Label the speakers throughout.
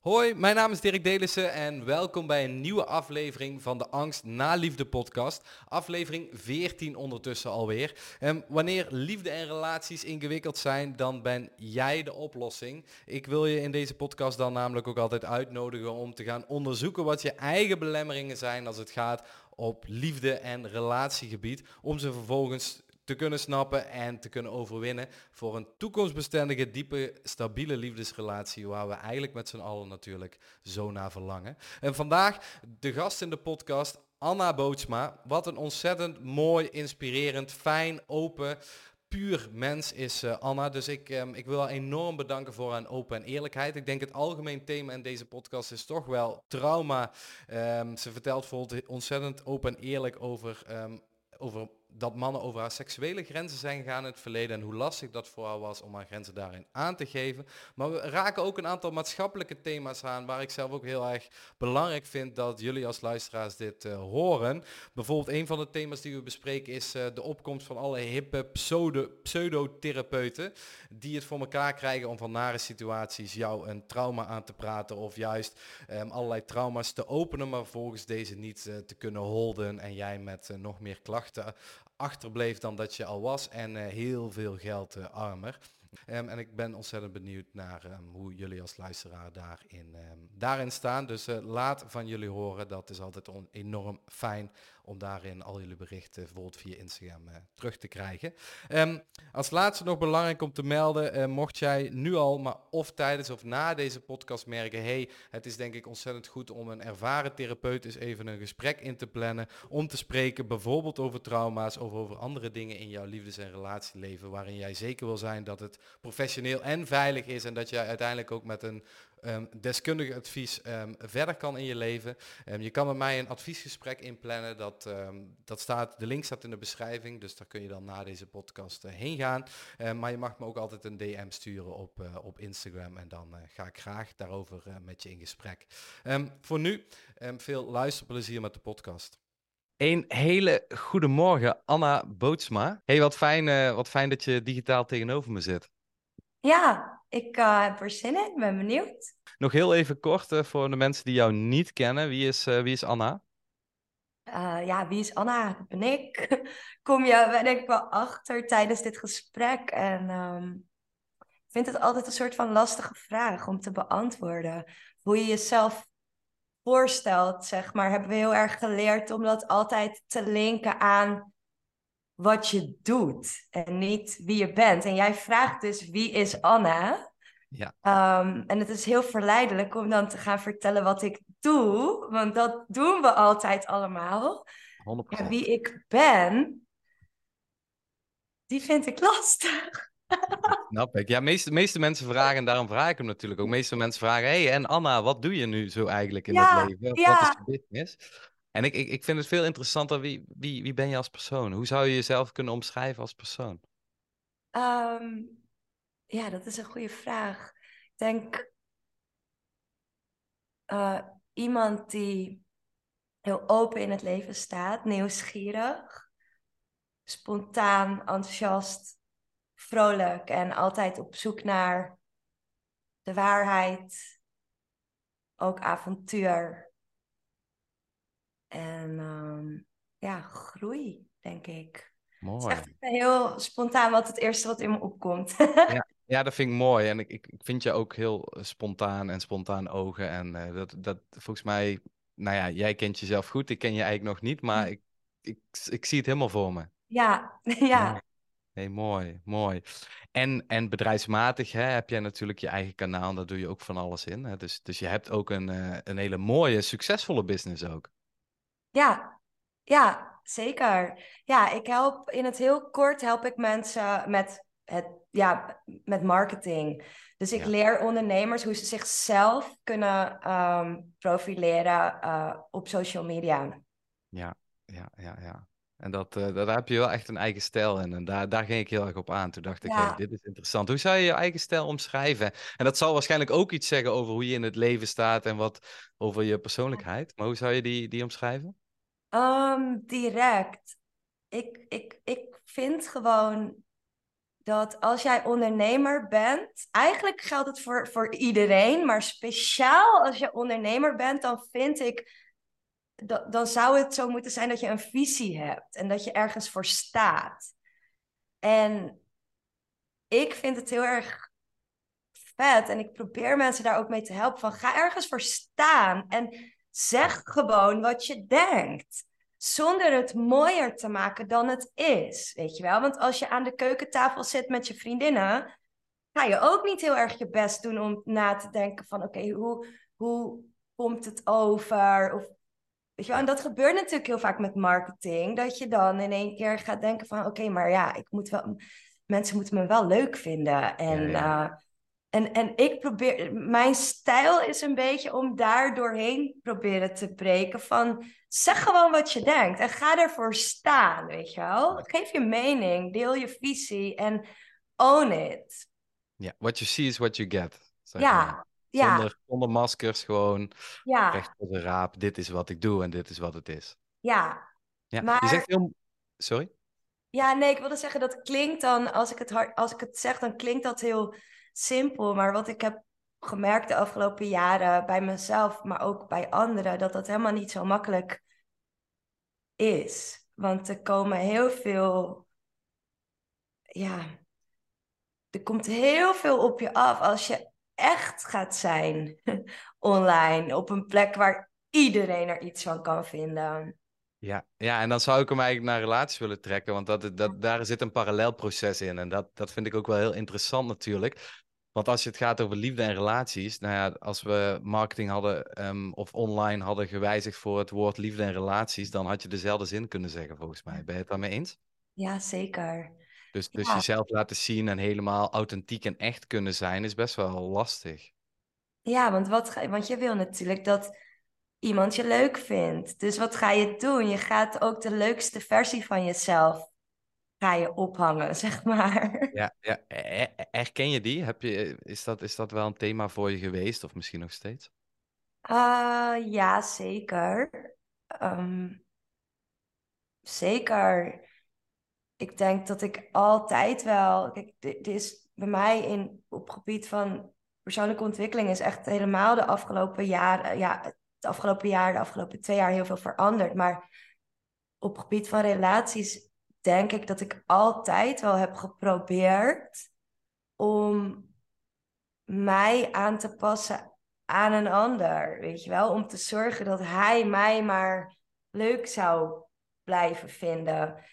Speaker 1: Hoi, mijn naam is Dirk Delissen en welkom bij een nieuwe aflevering van de Angst na Liefde podcast. Aflevering 14 ondertussen alweer. En wanneer liefde en relaties ingewikkeld zijn, dan ben jij de oplossing. Ik wil je in deze podcast dan namelijk ook altijd uitnodigen om te gaan onderzoeken wat je eigen belemmeringen zijn als het gaat op liefde en relatiegebied. Om ze vervolgens te kunnen snappen en te kunnen overwinnen voor een toekomstbestendige, diepe, stabiele liefdesrelatie waar we eigenlijk met z'n allen natuurlijk zo naar verlangen. En vandaag de gast in de podcast, Anna Bootsma. Wat een ontzettend mooi, inspirerend, fijn, open, puur mens is uh, Anna. Dus ik, um, ik wil haar enorm bedanken voor haar open en eerlijkheid. Ik denk het algemeen thema in deze podcast is toch wel trauma. Um, ze vertelt bijvoorbeeld ontzettend open en eerlijk over, um, over dat mannen over haar seksuele grenzen zijn gegaan in het verleden en hoe lastig dat voor haar was om haar grenzen daarin aan te geven. Maar we raken ook een aantal maatschappelijke thema's aan waar ik zelf ook heel erg belangrijk vind dat jullie als luisteraars dit uh, horen. Bijvoorbeeld een van de thema's die we bespreken is uh, de opkomst van alle hippe pseudo, pseudotherapeuten die het voor elkaar krijgen om van nare situaties jou een trauma aan te praten of juist um, allerlei trauma's te openen, maar volgens deze niet uh, te kunnen holden en jij met nog meer klachten achterbleef dan dat je al was en uh, heel veel geld uh, armer. Um, en ik ben ontzettend benieuwd naar um, hoe jullie als luisteraar daarin, um, daarin staan. Dus uh, laat van jullie horen. Dat is altijd enorm fijn om daarin al jullie berichten bijvoorbeeld via Instagram uh, terug te krijgen. Um, als laatste nog belangrijk om te melden, uh, mocht jij nu al, maar of tijdens of na deze podcast merken, hey, het is denk ik ontzettend goed om een ervaren therapeut eens even een gesprek in te plannen, om te spreken bijvoorbeeld over trauma's of over andere dingen in jouw liefdes- en relatieleven, waarin jij zeker wil zijn dat het professioneel en veilig is en dat jij uiteindelijk ook met een um, deskundig advies um, verder kan in je leven. Um, je kan met mij een adviesgesprek inplannen. Dat, dat staat, de link staat in de beschrijving, dus daar kun je dan na deze podcast uh, heen gaan. maar je mag me ook altijd een DM sturen op, uh, op Instagram en dan uh, ga ik graag daarover met je in gesprek. voor nu, veel luisterplezier met de podcast. Een hele goede morgen, Anna Bootsma. Hey, wat fijn, wat fijn dat je digitaal tegenover me zit.
Speaker 2: Ja, ik uh, heb er zin in, ben benieuwd.
Speaker 1: Nog heel even kort uh, voor de mensen die jou niet kennen. Wie is, uh, wie is Anna?
Speaker 2: ja, wie is Anna? Dat ben ik. Kom je, ben ik wel achter tijdens dit gesprek. En um, ik vind het altijd een soort van lastige vraag om te beantwoorden. Hoe je jezelf voorstelt, zeg maar, hebben we heel erg geleerd om dat altijd te linken aan wat je doet en niet wie je bent. En jij vraagt dus wie is Anna?
Speaker 1: Ja.
Speaker 2: Um, en het is heel verleidelijk om dan te gaan vertellen wat ik doe, want dat doen we altijd allemaal.
Speaker 1: 100%.
Speaker 2: En wie ik ben, die vind ik lastig.
Speaker 1: Snap ik. Ja, de meeste, meeste mensen vragen, en daarom vraag ik hem natuurlijk ook. Meeste mensen vragen, hey, en Anna, wat doe je nu zo eigenlijk in
Speaker 2: ja,
Speaker 1: het leven?
Speaker 2: Ja.
Speaker 1: Wat is je business? En ik, ik, ik vind het veel interessanter, wie, wie, wie ben je als persoon? Hoe zou je jezelf kunnen omschrijven als persoon?
Speaker 2: Um, ja, dat is een goede vraag. Ik denk uh, iemand die heel open in het leven staat, nieuwsgierig, spontaan, enthousiast, vrolijk en altijd op zoek naar de waarheid, ook avontuur. En um, ja, groei, denk ik.
Speaker 1: Mooi.
Speaker 2: Het is echt heel spontaan wat het eerste wat in me opkomt.
Speaker 1: ja, ja, dat vind ik mooi. En ik, ik, vind je ook heel eh, spontaan en spontaan ogen. En uh, dat, dat volgens mij, nou ja, jij kent jezelf goed. Ik ken je eigenlijk nog niet, maar ik, ik, ik zie het helemaal voor me.
Speaker 2: Ja, ja.
Speaker 1: mooi, mooi. En, en bedrijfsmatig hè, heb jij natuurlijk je eigen kanaal. Daar doe je ook van alles in. Hè? Dus, dus je hebt ook een, uh, een hele mooie, succesvolle business ook.
Speaker 2: Ja, ja, zeker. Ja, ik help in het heel kort help ik mensen met het, ja, met marketing. Dus ik
Speaker 1: Ja.
Speaker 2: leer ondernemers hoe ze zichzelf kunnen um, profileren uh, op social media.
Speaker 1: Ja, ja, ja, ja. En dat, uh, daar heb je wel echt een eigen stijl in. En daar, daar ging ik heel erg op aan. Toen dacht ik,
Speaker 2: Ja.
Speaker 1: hey, dit is interessant. Hoe zou je je eigen stijl omschrijven? En dat zal waarschijnlijk ook iets zeggen over hoe je in het leven staat en wat over je persoonlijkheid. Maar hoe zou je die, die omschrijven?
Speaker 2: Um, direct. Ik, ik, ik vind gewoon dat als jij ondernemer bent, eigenlijk geldt het voor, voor iedereen, maar speciaal als je ondernemer bent, dan vind ik, dat, dan zou het zo moeten zijn dat je een visie hebt en dat je ergens voor staat. En ik vind het heel erg vet en ik probeer mensen daar ook mee te helpen van ga ergens voor staan en zeg gewoon wat je denkt zonder het mooier te maken dan het is, weet je wel? Want als je aan de keukentafel zit met je vriendinnen, ga je ook niet heel erg je best doen om na te denken van, oké, hoe, hoe komt het over? Of, weet je wel? En dat gebeurt natuurlijk heel vaak met marketing, dat je dan in één keer gaat denken van, oké, maar ja, ik moet wel, mensen moeten me wel leuk vinden. En, eh, en, en ik probeer, mijn stijl is een beetje om daar doorheen proberen te breken van zeg gewoon wat je denkt en ga ervoor staan, weet je wel. Geef je mening, deel je visie en own it.
Speaker 1: Ja, what you see is what you get.
Speaker 2: ja, ja.
Speaker 1: Zonder, zonder maskers, gewoon ja. recht op de raap. Dit is wat ik doe en dit is wat het is.
Speaker 2: Ja.
Speaker 1: ja. Maar... Je zegt heel... Sorry?
Speaker 2: Ja, nee, ik wilde zeggen, dat klinkt dan, als ik het, hard, als ik het zeg, dan klinkt dat heel simpel. Maar wat ik heb gemerkt de afgelopen jaren bij mezelf, maar ook bij anderen, dat dat helemaal niet zo makkelijk is. Want er komen heel veel, ja, er komt heel veel op je af als je echt gaat zijn online op een plek waar iedereen er iets van kan vinden.
Speaker 1: Ja, ja, en dan zou ik hem eigenlijk naar relaties willen trekken, want dat, dat, daar zit een parallel proces in. En dat, dat vind ik ook wel heel interessant natuurlijk. Want als je het gaat over liefde en relaties, nou ja, als we marketing hadden um, of online hadden gewijzigd voor het woord liefde en relaties, dan had je dezelfde zin kunnen zeggen volgens mij. Ben je het daarmee eens?
Speaker 2: Ja, zeker.
Speaker 1: Dus, dus jezelf laten zien en helemaal authentiek en echt kunnen zijn is best wel lastig.
Speaker 2: Ja, want, wat want je wil natuurlijk dat iemand je leuk vindt. Dus wat ga je doen? Je gaat ook de leukste versie van jezelf ga je ophangen, zeg maar.
Speaker 1: Ja, ja. herken je die? Heb je, is, dat, is dat wel een thema voor je geweest of misschien nog steeds?
Speaker 2: Uh, ja, zeker. Ehm, zeker. Ik denk dat ik altijd wel. Kijk, dit is bij mij in, op gebied van persoonlijke ontwikkeling is echt helemaal de afgelopen jaren, ja, het afgelopen jaar, de afgelopen twee jaar heel veel veranderd. Maar op gebied van relaties denk ik dat ik altijd wel heb geprobeerd om mij aan te passen aan een ander. Weet je wel, om te zorgen dat hij mij maar leuk zou blijven vinden.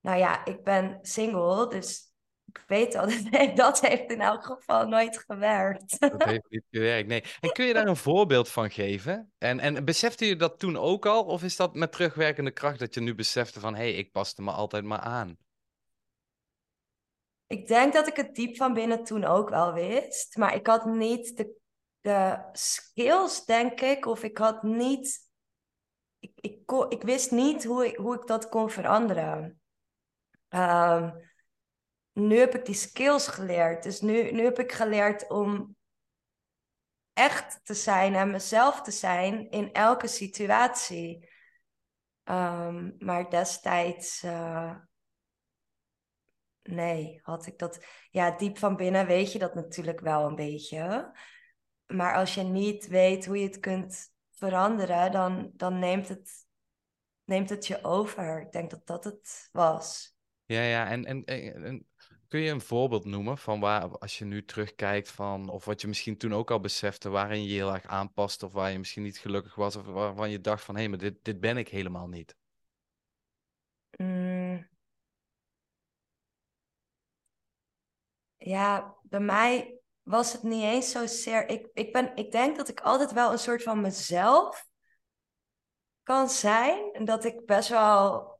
Speaker 2: Nou ja, ik ben single, dus ik weet al, dat heeft in elk geval nooit gewerkt.
Speaker 1: Dat heeft niet gewerkt, nee. En kun je daar een voorbeeld van geven? En, en besefte je dat toen ook al? Of is dat met terugwerkende kracht dat je nu besefte van... hé, hey, ik paste me altijd maar aan?
Speaker 2: Ik denk dat ik het diep van binnen toen ook wel wist. Maar ik had niet de, de skills, denk ik. Of ik had niet... Ik, ik, kon, ik wist niet hoe ik, hoe ik dat kon veranderen. Um, nu heb ik die skills geleerd. Dus nu, nu heb ik geleerd om echt te zijn en mezelf te zijn in elke situatie. Um, maar destijds, uh, nee, had ik dat. Ja, diep van binnen weet je dat natuurlijk wel een beetje. Maar als je niet weet hoe je het kunt veranderen, dan, dan neemt, het, neemt het je over. Ik denk dat dat het was.
Speaker 1: Ja, ja, en, en Kun je een voorbeeld noemen van waar, als je nu terugkijkt van, of wat je misschien toen ook al besefte, waarin je heel erg aanpast, of waar je misschien niet gelukkig was, of waarvan je dacht van, hé, hey, maar dit, dit ben ik helemaal niet?
Speaker 2: Mm. Ja, bij mij was het niet eens zozeer. Ik, ik, ben, ik denk dat ik altijd wel een soort van mezelf kan zijn. En dat ik best wel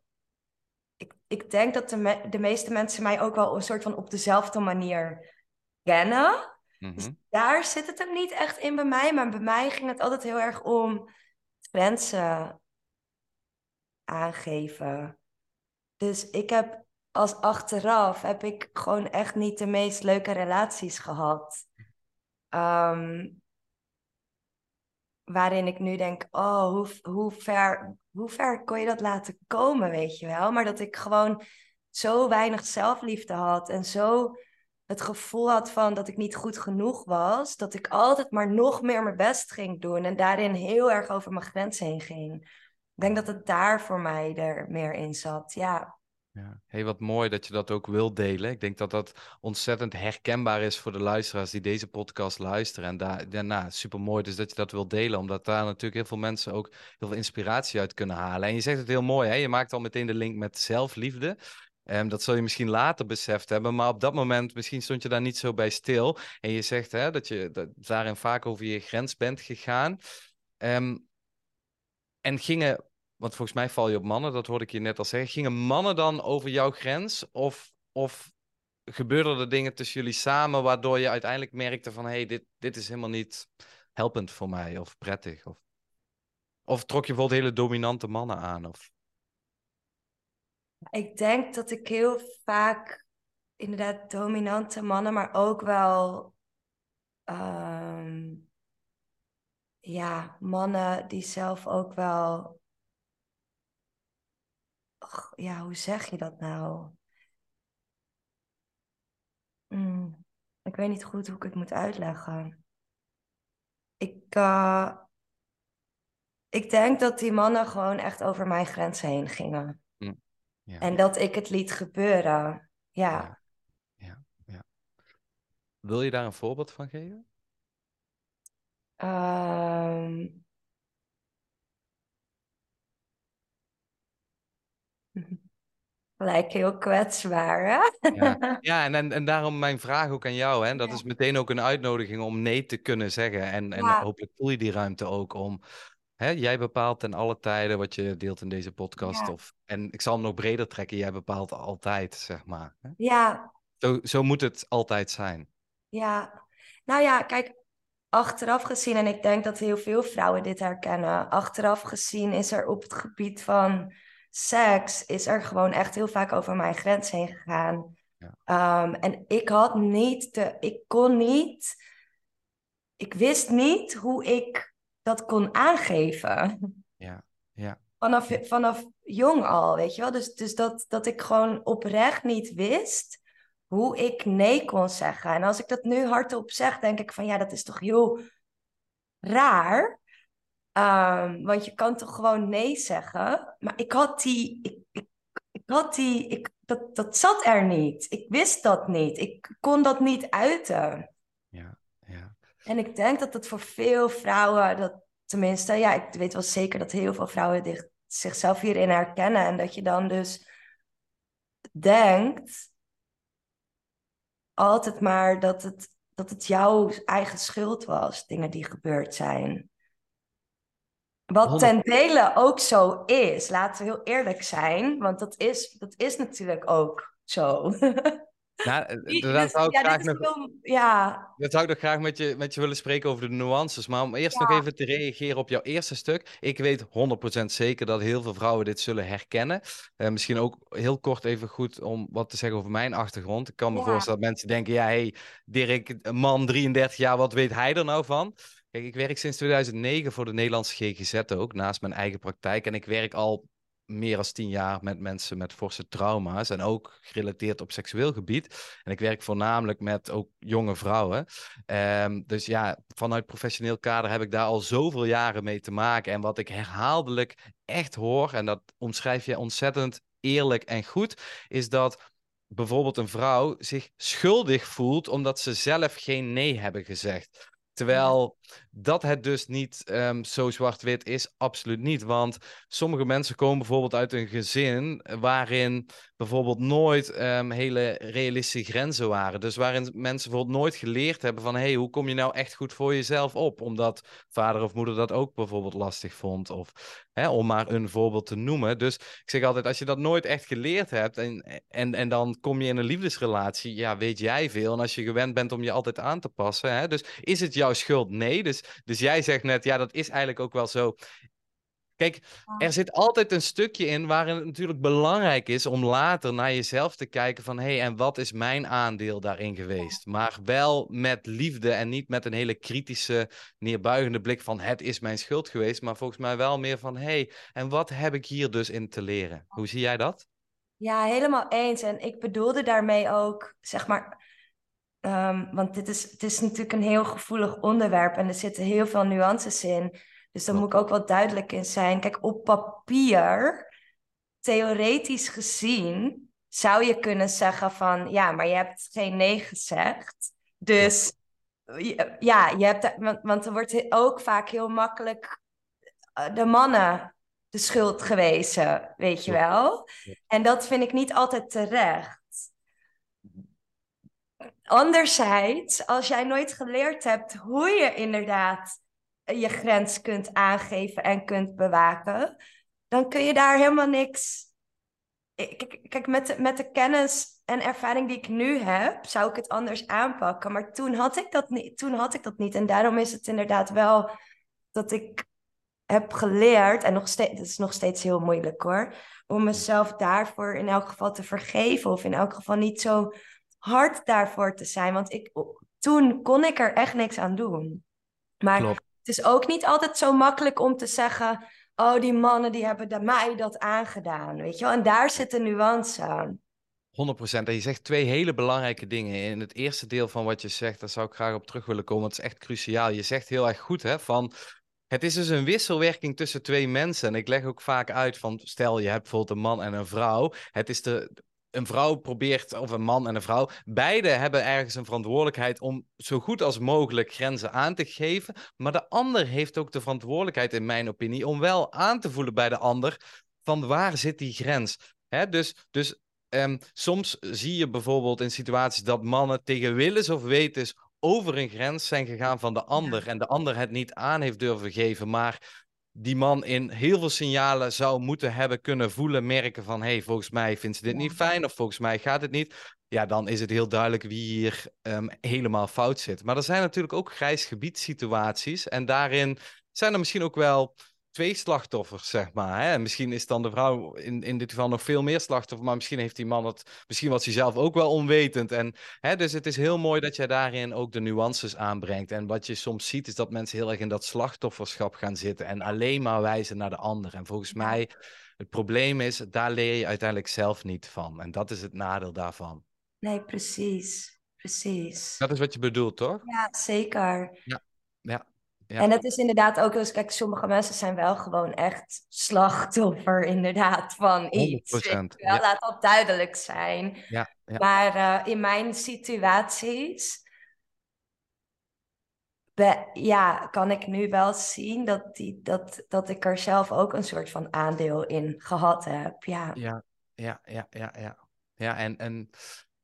Speaker 2: ik denk dat de, de meeste mensen mij ook wel een soort van op dezelfde manier kennen. Dus mhm. daar zit het hem niet echt in bij mij. Maar bij mij ging het altijd heel erg om grenzen aangeven. Dus ik heb als achteraf heb ik gewoon echt niet de meest leuke relaties gehad. Ehm, waarin ik nu denk, oh, hoe, hoe, ver, hoe ver kon je dat laten komen, weet je wel? Maar dat ik gewoon zo weinig zelfliefde had en zo het gevoel had van dat ik niet goed genoeg was, dat ik altijd maar nog meer mijn best ging doen en daarin heel erg over mijn grens heen ging. Ik denk dat het daar voor mij er meer in zat. Ja.
Speaker 1: Ja. Hey, wat mooi dat je dat ook wil delen. Ik denk dat dat ontzettend herkenbaar is voor de luisteraars die deze podcast luisteren. En daar, daarna super mooi dus dat je dat wil delen, omdat daar natuurlijk heel veel mensen ook heel veel inspiratie uit kunnen halen. En je zegt het heel mooi, hè? je maakt al meteen de link met zelfliefde. Um, dat zul je misschien later beseft hebben, maar op dat moment misschien stond je daar niet zo bij stil. En je zegt hè, dat je dat daarin vaak over je grens bent gegaan. Um, en gingen want volgens mij val je op mannen, dat hoorde ik je net al zeggen. Gingen mannen dan over jouw grens? Of, of gebeurden er dingen tussen jullie samen waardoor je uiteindelijk merkte van hé, hey, dit, dit is helemaal niet helpend voor mij of prettig? Of, of trok je bijvoorbeeld hele dominante mannen aan? Of...
Speaker 2: Ik denk dat ik heel vaak inderdaad dominante mannen, maar ook wel um, ja, mannen die zelf ook wel ja, hoe zeg je dat nou? Mm, ik weet niet goed hoe ik het moet uitleggen. Ik, uh, ik denk dat die mannen gewoon echt over mijn grens heen gingen. Mm, ja. En dat ik het liet gebeuren. Ja.
Speaker 1: ja. Ja, Wil je daar een voorbeeld van geven?
Speaker 2: Um, Lijkt heel kwetsbaar, hè?
Speaker 1: Ja, ja en, en, en daarom mijn vraag ook aan jou. Hè? Dat is meteen ook een uitnodiging om nee te kunnen zeggen. En, en hopelijk voel je die ruimte ook om... Hè, jij bepaalt ten alle tijden wat je deelt in deze podcast. Of, en ik zal hem nog breder trekken. Jij bepaalt altijd, zeg maar. Hè?
Speaker 2: Ja.
Speaker 1: Zo, zo moet het altijd zijn.
Speaker 2: Ja. Nou ja, kijk, achteraf gezien... en ik denk dat heel veel vrouwen dit herkennen... achteraf gezien is er op het gebied van seks is er gewoon echt heel vaak over mijn grens heen gegaan. Ja. Ehm, en ik had niet de, ik kon niet, ik wist niet hoe ik dat kon aangeven.
Speaker 1: Ja, ja.
Speaker 2: Vanaf, vanaf jong al, weet je wel. Dus, dus dat, dat ik gewoon oprecht niet wist hoe ik nee kon zeggen. En als ik dat nu hardop zeg, denk ik van ja, dat is toch heel raar. Um, want je kan toch gewoon nee zeggen. Maar ik had die. Ik, ik, ik had die. Ik, dat, dat zat er niet. Ik wist dat niet. Ik kon dat niet uiten.
Speaker 1: Ja, ja.
Speaker 2: En ik denk dat het voor veel vrouwen. Dat, tenminste, ja, ik weet wel zeker dat heel veel vrouwen dicht, zichzelf hierin herkennen. En dat je dan dus denkt. Altijd maar dat het, dat het jouw eigen schuld was, dingen die gebeurd zijn. Wat ten dele ook zo is, laten we heel eerlijk zijn, want dat is, dat is natuurlijk ook zo.
Speaker 1: Nou, dat zou ik ja, graag nog, ja. Dat zou ik nog graag met je, met je willen spreken over de nuances. Maar om eerst nog even te reageren op jouw eerste stuk. Ik weet 100% zeker dat heel veel vrouwen dit zullen herkennen. Uh, misschien ook heel kort even goed om wat te zeggen over mijn achtergrond. Ik kan me voorstellen dat mensen denken, ja, hey, Dirk, man 33 jaar, wat weet hij er nou van? Kijk, ik werk sinds 2009 voor de Nederlandse GGZ ook, naast mijn eigen praktijk. En ik werk al meer dan tien jaar met mensen met forse trauma's en ook gerelateerd op seksueel gebied. En ik werk voornamelijk met ook jonge vrouwen. Um, dus ja, vanuit professioneel kader heb ik daar al zoveel jaren mee te maken. En wat ik herhaaldelijk echt hoor, en dat omschrijf je ontzettend eerlijk en goed, is dat bijvoorbeeld een vrouw zich schuldig voelt omdat ze zelf geen nee hebben gezegd. Terwijl dat het dus niet um, zo zwart-wit is, absoluut niet. Want sommige mensen komen bijvoorbeeld uit een gezin waarin bijvoorbeeld nooit um, hele realistische grenzen waren. Dus waarin mensen bijvoorbeeld nooit geleerd hebben van... hé, hey, hoe kom je nou echt goed voor jezelf op? Omdat vader of moeder dat ook bijvoorbeeld lastig vond. Of hè, om maar een voorbeeld te noemen. Dus ik zeg altijd, als je dat nooit echt geleerd hebt... en, en, en dan kom je in een liefdesrelatie, ja, weet jij veel. En als je gewend bent om je altijd aan te passen... Hè, dus is het jouw schuld? Nee. Dus, dus jij zegt net, ja, dat is eigenlijk ook wel zo. Kijk, er zit altijd een stukje in waarin het natuurlijk belangrijk is om later naar jezelf te kijken van hé, hey, en wat is mijn aandeel daarin geweest? Maar wel met liefde en niet met een hele kritische, neerbuigende blik van het is mijn schuld geweest, maar volgens mij wel meer van hé, hey, en wat heb ik hier dus in te leren? Hoe zie jij dat?
Speaker 2: Ja, helemaal eens. En ik bedoelde daarmee ook, zeg maar, ehm, want dit is, het is natuurlijk een heel gevoelig onderwerp en er zitten heel veel nuances in. Dus daar moet ik ook wel duidelijk in zijn. Kijk, op papier, theoretisch gezien, zou je kunnen zeggen van, ja, maar je hebt geen nee gezegd. Dus ja, je hebt, want, want er wordt ook vaak heel makkelijk eh, de mannen de schuld gewezen, weet je wel. En dat vind ik niet altijd terecht. Anderzijds, als jij nooit geleerd hebt hoe je inderdaad je grens kunt aangeven en kunt bewaken, dan kun je daar helemaal niks. Kijk, kijk met, de, met de kennis en ervaring die ik nu heb, zou ik het anders aanpakken. Maar toen had ik dat niet. Toen had ik dat niet. En daarom is het inderdaad wel dat ik heb geleerd, en nog steeds, het is nog steeds heel moeilijk hoor, om mezelf daarvoor in elk geval te vergeven. Of in elk geval niet zo hard daarvoor te zijn. Want ik, toen kon ik er echt niks aan doen. Maar het is ook niet altijd zo makkelijk om te zeggen. Oh, die mannen die hebben mij dat aangedaan. Weet je wel? En daar zit de nuance aan.
Speaker 1: 100%. En je zegt twee hele belangrijke dingen. In het eerste deel van wat je zegt, daar zou ik graag op terug willen komen. Het is echt cruciaal. Je zegt heel erg goed, hè, van het is dus een wisselwerking tussen twee mensen. En ik leg ook vaak uit van, stel je hebt bijvoorbeeld een man en een vrouw. Het is de, een vrouw probeert, of een man en een vrouw, beide hebben ergens een verantwoordelijkheid om zo goed als mogelijk grenzen aan te geven. Maar de ander heeft ook de verantwoordelijkheid, in mijn opinie, om wel aan te voelen bij de ander van waar zit die grens. Hè? Dus, dus um, soms zie je bijvoorbeeld in situaties dat mannen tegen willens of wetens over een grens zijn gegaan van de ander en de ander het niet aan heeft durven geven, maar die man in heel veel signalen zou moeten hebben kunnen voelen, merken van, hey, volgens mij vindt ze dit niet fijn of volgens mij gaat het niet. Ja, dan is het heel duidelijk wie hier um, helemaal fout zit. Maar er zijn natuurlijk ook grijs situaties en daarin zijn er misschien ook wel twee slachtoffers, zeg maar. Hè? misschien is dan de vrouw in, in dit geval nog veel meer slachtoffer, maar misschien heeft die man het, misschien was hij zelf ook wel onwetend. En, hè, dus het is heel mooi dat jij daarin ook de nuances aanbrengt. En wat je soms ziet, is dat mensen heel erg in dat slachtofferschap gaan zitten en alleen maar wijzen naar de ander. En volgens mij, het probleem is, daar leer je uiteindelijk zelf niet van. En dat is het nadeel daarvan.
Speaker 2: Nee, precies. Precies.
Speaker 1: Dat is wat je bedoelt, toch?
Speaker 2: Ja, zeker.
Speaker 1: Ja, ja.
Speaker 2: En het is inderdaad ook eens, kijk, sommige mensen zijn wel gewoon echt slachtoffer inderdaad van iets. 100%, ja. Laat dat duidelijk zijn.
Speaker 1: Ja, ja.
Speaker 2: Maar uh, in mijn situaties, ja, kan ik nu wel zien dat, die, dat, dat ik er zelf ook een soort van aandeel in gehad heb. Ja,
Speaker 1: ja, ja, ja, ja. ja. ja en, en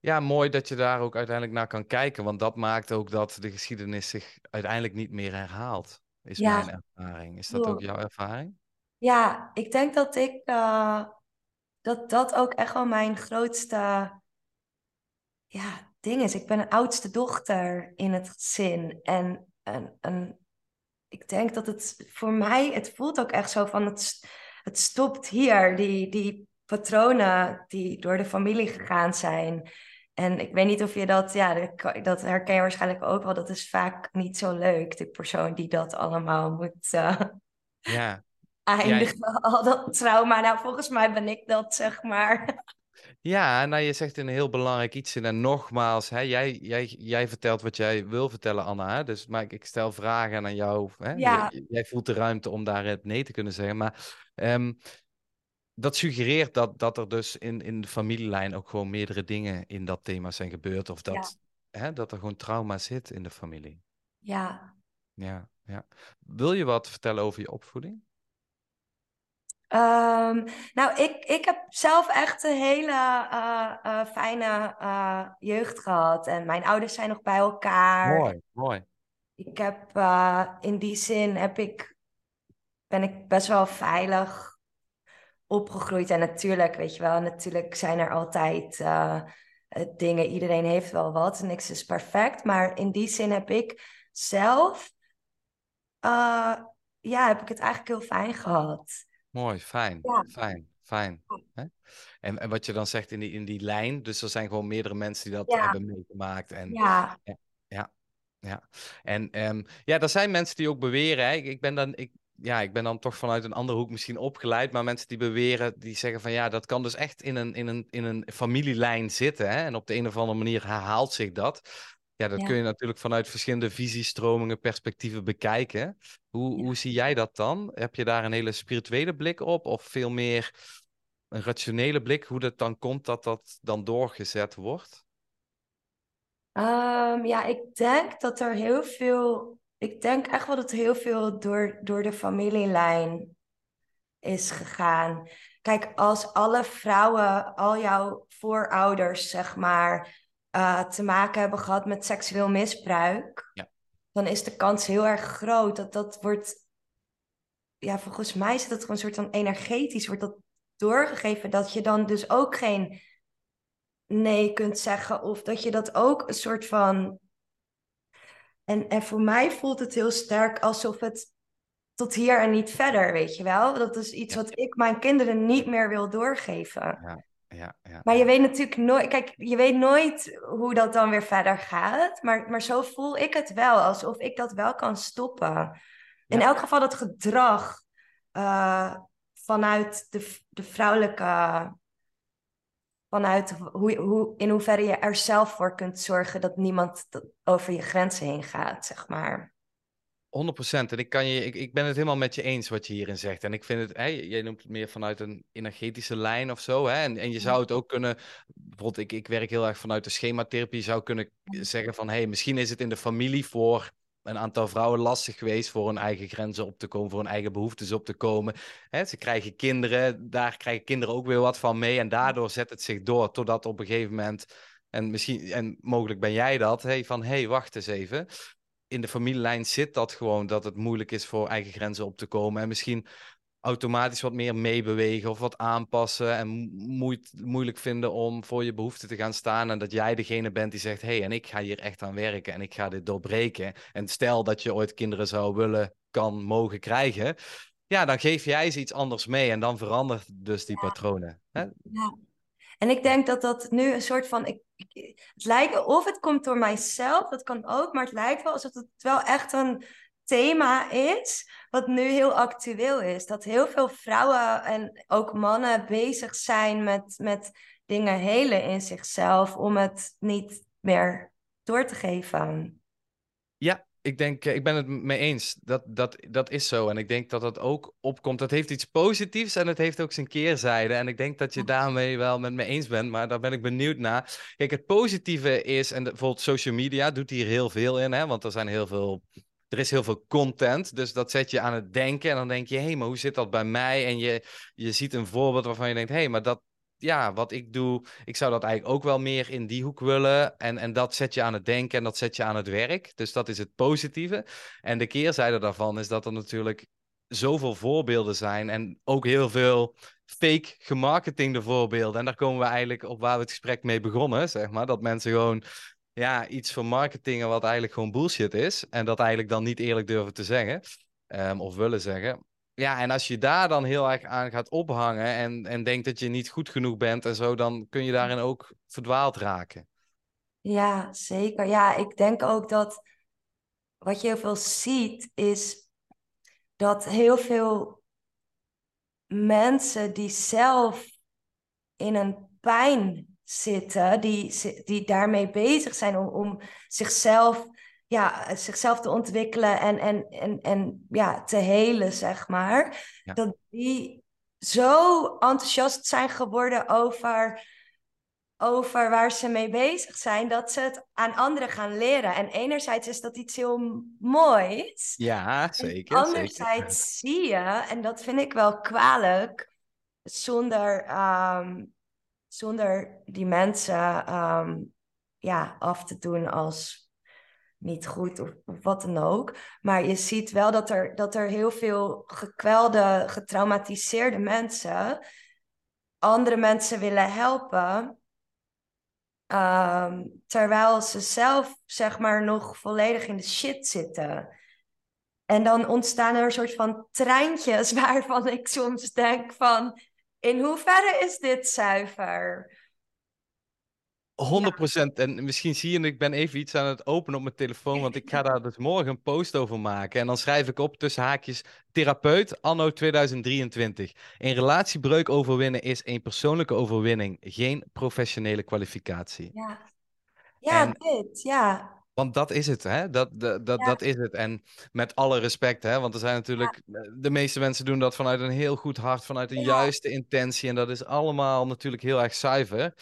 Speaker 1: ja, mooi dat je daar ook uiteindelijk naar kan kijken, want dat maakt ook dat de geschiedenis zich uiteindelijk niet meer herhaalt, is mijn ervaring. Is dat ook jouw ervaring?
Speaker 2: Ja, ik denk dat ik uh, dat dat ook echt wel mijn grootste ja, ding is. Ik ben een oudste dochter in het gezin en, en, en ik denk dat het voor mij, het voelt ook echt zo van het, het stopt hier, die, die patronen die door de familie gegaan zijn. En ik weet niet of je dat, ja, dat herken je waarschijnlijk ook wel. Dat is vaak niet zo leuk, de persoon die dat allemaal moet uh,
Speaker 1: ja.
Speaker 2: eindigen. Al dat trauma. Nou, volgens mij ben ik dat, zeg maar.
Speaker 1: Ja, nou je zegt een heel belangrijk iets in. En nogmaals, hè, jij, jij, jij vertelt wat jij wil vertellen, Anna. Hè? Dus maar ik stel vragen aan jou. Hè?
Speaker 2: Ja.
Speaker 1: Jij, voelt de ruimte om daar het nee te kunnen zeggen. Maar um, dat suggereert dat, dat er dus in, in de familielijn ook gewoon meerdere dingen in dat thema zijn gebeurd. Of dat, hè, dat er gewoon trauma zit in de familie.
Speaker 2: Ja.
Speaker 1: Ja, ja. Wil je wat vertellen over je opvoeding?
Speaker 2: Um, nou, ik, ik heb zelf echt een hele uh, uh, fijne uh, jeugd gehad. En mijn ouders zijn nog bij elkaar.
Speaker 1: Mooi, mooi.
Speaker 2: Ik heb in die zin heb ik, ben ik best wel veilig opgegroeid. En natuurlijk, weet je wel, natuurlijk zijn er altijd uh, dingen. Iedereen heeft wel wat, niks is perfect. Maar in die zin heb ik zelf, uh, ja, heb ik het eigenlijk heel fijn gehad.
Speaker 1: Mooi, fijn, fijn, fijn. Hè? En, en wat je dan zegt in die, in die lijn, dus er zijn gewoon meerdere mensen die dat hebben meegemaakt. En,
Speaker 2: ja.
Speaker 1: ja. ja. Ja, en um, ja, er zijn mensen die ook beweren, hè, ik, ben dan, ik, ja, ik ben dan toch vanuit een andere hoek misschien opgeleid, maar mensen die beweren, die zeggen van ja, dat kan dus echt in een, in een, in een familielijn zitten. Hè? En op de een of andere manier herhaalt zich dat. Ja, dat kun je natuurlijk vanuit verschillende visiestromingen, perspectieven bekijken. Hoe, hoe zie jij dat dan? Heb je daar een hele spirituele blik op of veel meer een rationele blik, hoe dat dan komt dat dat dan doorgezet wordt?
Speaker 2: Um, ja, ik denk dat er heel veel. Ik denk echt wel dat heel veel door, door de familielijn is gegaan. Kijk, als alle vrouwen, al jouw voorouders, zeg maar, uh, te maken hebben gehad met seksueel misbruik, ja. dan is de kans heel erg groot dat dat wordt. Ja, volgens mij is dat gewoon een soort van energetisch, wordt dat doorgegeven dat je dan dus ook geen nee kunt zeggen. Of dat je dat ook een soort van. En, en voor mij voelt het heel sterk alsof het tot hier en niet verder, weet je wel. Dat is iets wat ik mijn kinderen niet meer wil doorgeven. Ja, ja, ja, maar je weet natuurlijk nooit, kijk, je weet nooit hoe dat dan weer verder gaat. Maar, maar zo voel ik het wel, alsof ik dat wel kan stoppen. In elk geval dat gedrag uh, vanuit de, de vrouwelijke. Vanuit hoe, hoe, in hoeverre je er zelf voor kunt zorgen dat niemand over je grenzen heen gaat, zeg maar.
Speaker 1: 100%. En ik, kan je, ik, ik ben het helemaal met je eens wat je hierin zegt. En ik vind het, hè, jij noemt het meer vanuit een energetische lijn of zo. Hè? En, en je zou het ook kunnen, bijvoorbeeld, ik, ik werk heel erg vanuit de schematherapie, zou kunnen zeggen van, hé, hey, misschien is het in de familie voor een aantal vrouwen lastig geweest voor hun eigen grenzen op te komen, voor hun eigen behoeftes op te komen. ze krijgen kinderen, daar krijgen kinderen ook weer wat van mee. En daardoor zet het zich door totdat op een gegeven moment, en misschien, en mogelijk ben jij dat, hey, van hé, hey, wacht eens even. In de familielijn zit dat gewoon dat het moeilijk is voor eigen grenzen op te komen. En misschien automatisch wat meer meebewegen of wat aanpassen en moeilijk vinden om voor je behoeften te gaan staan en dat jij degene bent die zegt, hey, en ik ga hier echt aan werken en ik ga dit doorbreken. En stel dat je ooit kinderen zou willen, kan, mogen krijgen, ja, dan geef jij ze iets anders mee en dan verandert dus die patronen. Hè?
Speaker 2: Ja. En ik denk dat dat nu een soort van, ik, het lijkt, of het komt door mijzelf, dat kan ook, maar het lijkt wel alsof het wel echt een thema is, wat nu heel actueel is. Dat heel veel vrouwen en ook mannen bezig zijn met, met dingen helen in zichzelf om het niet meer door te geven.
Speaker 1: Ja, ik denk, eh, ik ben het mee eens. Dat, dat, dat is zo. En ik denk dat dat ook opkomt. Dat heeft iets positiefs en het heeft ook zijn keerzijde. En ik denk dat je daarmee wel met me eens bent, maar daar ben ik benieuwd naar. Kijk, het positieve is, en bijvoorbeeld social media doet hier heel veel in, hè, want er zijn heel veel er is heel veel content, dus dat zet je aan het denken. En dan denk je, hé, maar hoe zit dat bij mij? En je, je ziet een voorbeeld waarvan je denkt, hé, maar dat, ja, wat ik doe, ik zou dat eigenlijk ook wel meer in die hoek willen. En, en dat zet je aan het denken en dat zet je aan het werk. Dus dat is het positieve. En de keerzijde daarvan is dat er natuurlijk zoveel voorbeelden zijn en ook heel veel fake gemarketingde voorbeelden. En daar komen we eigenlijk op waar we het gesprek mee begonnen, zeg maar. Dat mensen gewoon ja, iets van marketingen wat eigenlijk gewoon bullshit is. En dat eigenlijk dan niet eerlijk durven te zeggen. Um, of willen zeggen. Ja, en als je daar dan heel erg aan gaat ophangen en, en denkt dat je niet goed genoeg bent en zo, dan kun je daarin ook verdwaald raken.
Speaker 2: Ja, zeker. Ja, ik denk ook dat wat je heel veel ziet is dat heel veel mensen die zelf in een pijn zitten, die, die daarmee bezig zijn om, om zichzelf, ja, zichzelf te ontwikkelen en, en, en, en ja, te helen, zeg maar. Dat die zo enthousiast zijn geworden over, over waar ze mee bezig zijn, dat ze het aan anderen gaan leren. En enerzijds is dat iets heel moois.
Speaker 1: Ja, zeker.
Speaker 2: En anderzijds zie je, en dat vind ik wel kwalijk, zonder ehm, zonder die mensen ehm, ja, af te doen als niet goed of, wat dan ook. Maar je ziet wel dat er, dat er heel veel gekwelde, getraumatiseerde mensen andere mensen willen helpen. Ehm, terwijl ze zelf, zeg maar, nog volledig in de shit zitten. En dan ontstaan er een soort van treintjes waarvan ik soms denk van in hoeverre is dit zuiver?
Speaker 1: 100%. En misschien zie je, ik ben even iets aan het openen op mijn telefoon, want ik ga daar dus morgen een post over maken. En dan schrijf ik op tussen haakjes therapeut anno 2023. Een relatiebreuk overwinnen is een persoonlijke overwinning, geen professionele kwalificatie.
Speaker 2: Ja, ja dit, ja.
Speaker 1: Want dat is het, hè? Dat, dat, dat, dat is het. En met alle respect, hè? Want er zijn natuurlijk... De meeste mensen doen dat vanuit een heel goed hart, vanuit een juiste intentie. En dat is allemaal natuurlijk heel erg zuiver.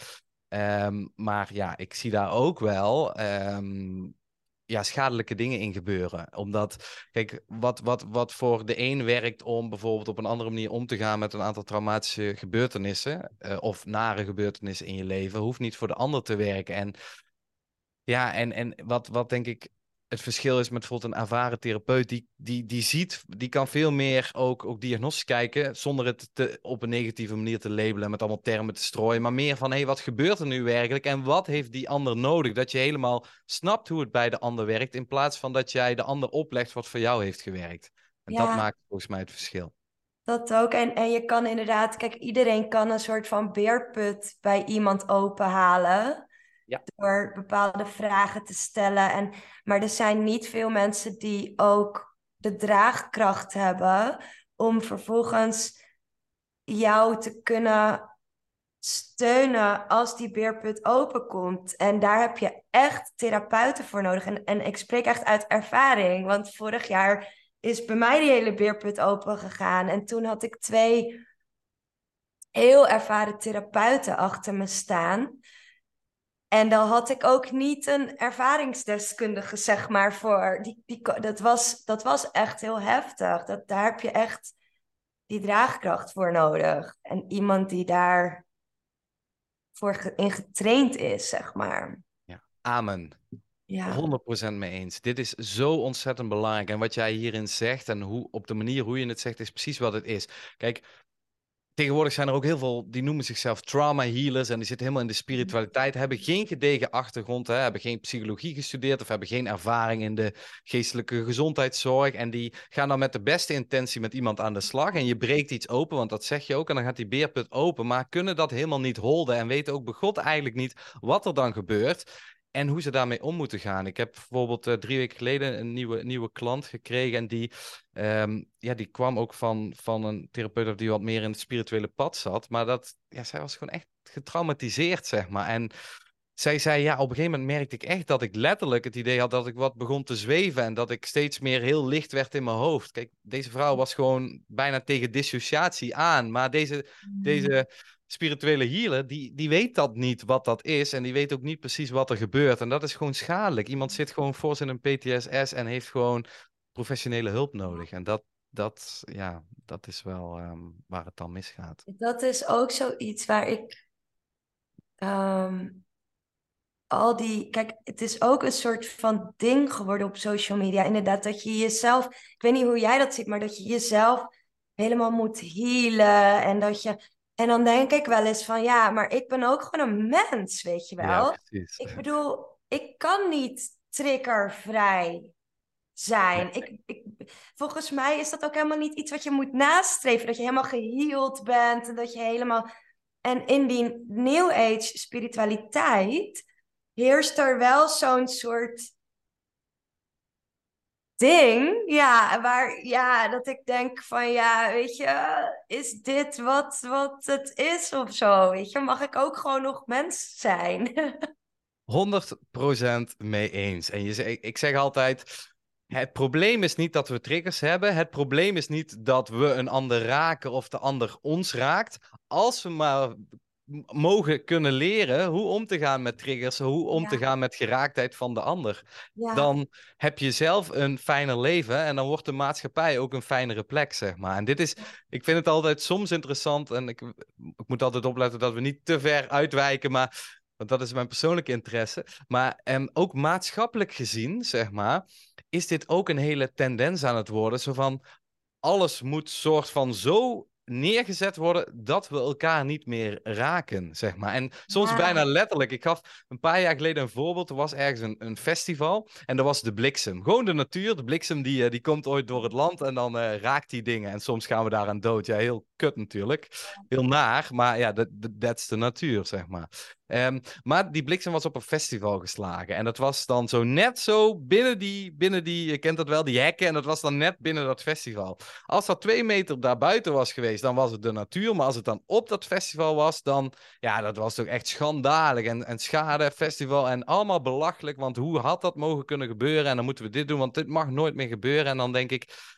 Speaker 1: Um, maar ja, ik zie daar ook wel um, ja, schadelijke dingen in gebeuren. Omdat, kijk, wat, wat, wat voor de een werkt om bijvoorbeeld op een andere manier om te gaan met een aantal traumatische gebeurtenissen, uh, of nare gebeurtenissen in je leven, hoeft niet voor de ander te werken. En ja, en, en wat, wat denk ik het verschil is met bijvoorbeeld een ervaren therapeut, die, die, die ziet, die kan veel meer ook, ook diagnostisch kijken, zonder het te, op een negatieve manier te labelen, met allemaal termen te strooien, maar meer van, hé, hey, wat gebeurt er nu werkelijk en wat heeft die ander nodig? Dat je helemaal snapt hoe het bij de ander werkt, in plaats van dat jij de ander oplegt wat voor jou heeft gewerkt. En dat maakt volgens mij het verschil.
Speaker 2: Dat ook. En, en je kan inderdaad, kijk, iedereen kan een soort van beerput bij iemand openhalen. Ja. Door bepaalde vragen te stellen. En, maar er zijn niet veel mensen die ook de draagkracht hebben om vervolgens jou te kunnen steunen als die beerput openkomt. En daar heb je echt therapeuten voor nodig. En, en ik spreek echt uit ervaring, want vorig jaar is bij mij die hele beerput open gegaan. En toen had ik twee heel ervaren therapeuten achter me staan. En dan had ik ook niet een ervaringsdeskundige, zeg maar, voor. Die, die, dat, was, dat was echt heel heftig. Dat, daar heb je echt die draagkracht voor nodig. En iemand die daar voor in getraind is, zeg maar.
Speaker 1: Ja, amen. Ja. 100% mee eens. Dit is zo ontzettend belangrijk. En wat jij hierin zegt en hoe, op de manier hoe je het zegt, is precies wat het is. Kijk, Tegenwoordig zijn er ook heel veel die noemen zichzelf trauma healers en die zitten helemaal in de spiritualiteit, hebben geen gedegen achtergrond, hè, hebben geen psychologie gestudeerd of hebben geen ervaring in de geestelijke gezondheidszorg. En die gaan dan met de beste intentie met iemand aan de slag. En je breekt iets open, want dat zeg je ook, en dan gaat die beerput open, maar kunnen dat helemaal niet holden en weten ook begot eigenlijk niet wat er dan gebeurt en hoe ze daarmee om moeten gaan. Ik heb bijvoorbeeld uh, drie weken geleden een nieuwe, nieuwe klant gekregen. En die, um, ja, die kwam ook van, van een therapeut die wat meer in het spirituele pad zat. Maar dat, ja, zij was gewoon echt getraumatiseerd, zeg maar. En zij zei, ja, op een gegeven moment merkte ik echt dat ik letterlijk het idee had dat ik wat begon te zweven. En dat ik steeds meer heel licht werd in mijn hoofd. Kijk, deze vrouw was gewoon bijna tegen dissociatie aan. Maar deze, mm. deze spirituele healer, die, die weet dat niet wat dat is. En die weet ook niet precies wat er gebeurt. En dat is gewoon schadelijk. Iemand zit gewoon voor zijn PTSS en heeft gewoon professionele hulp nodig. En dat, dat, ja, dat is wel ehm, waar het dan misgaat.
Speaker 2: Dat is ook zoiets waar ik. Ehm, al die. Kijk, het is ook een soort van ding geworden op social media. Inderdaad, dat je jezelf. Ik weet niet hoe jij dat ziet, maar dat je jezelf helemaal moet healen. En dat je en dan denk ik wel eens van ja, maar ik ben ook gewoon een mens, weet je wel. Ja, ik bedoel, ik kan niet triggervrij zijn. Ik, ik, volgens mij is dat ook helemaal niet iets wat je moet nastreven. Dat je helemaal geheeld bent en dat je helemaal. En in die New Age spiritualiteit heerst er wel zo'n soort ding, ja, waar, ja, dat ik denk van, ja, weet je, is dit wat, wat het is of zo, weet je, mag ik ook gewoon nog mens zijn?
Speaker 1: 100% mee eens. En je, ik zeg altijd, het probleem is niet dat we triggers hebben. Het probleem is niet dat we een ander raken of de ander ons raakt. Als we maar mogen kunnen leren hoe om te gaan met triggers, hoe om te gaan met geraaktheid van de ander. Dan heb je zelf een fijner leven en dan wordt de maatschappij ook een fijnere plek, zeg maar. En dit is, ik vind het altijd soms interessant en ik, ik moet altijd opletten dat we niet te ver uitwijken, maar want dat is mijn persoonlijke interesse. Maar um, ook maatschappelijk gezien, zeg maar, is dit ook een hele tendens aan het worden. Zo van alles moet soort van zo neergezet worden dat we elkaar niet meer raken, zeg maar. En soms bijna letterlijk. Ik gaf een paar jaar geleden een voorbeeld. Er was ergens een, een festival en er was de bliksem. Gewoon de natuur. De bliksem die, eh, die komt ooit door het land en dan uh, raakt die dingen. En soms gaan we daar aan dood. Ja, heel kut natuurlijk. Heel naar, maar ja, dat is de natuur, zeg maar. Ehm, maar die bliksem was op een festival geslagen. En dat was dan zo net zo binnen die, binnen die, je kent dat wel, die hekken. En dat was dan net binnen dat festival. Als dat twee meter daarbuiten was geweest, dan was het de natuur. Maar als het dan op dat festival was, dan, ja, dat was toch echt schandalig. En, en schade, festival en allemaal belachelijk. Want hoe had dat mogen kunnen gebeuren? En dan moeten we dit doen, want dit mag nooit meer gebeuren. En dan denk ik,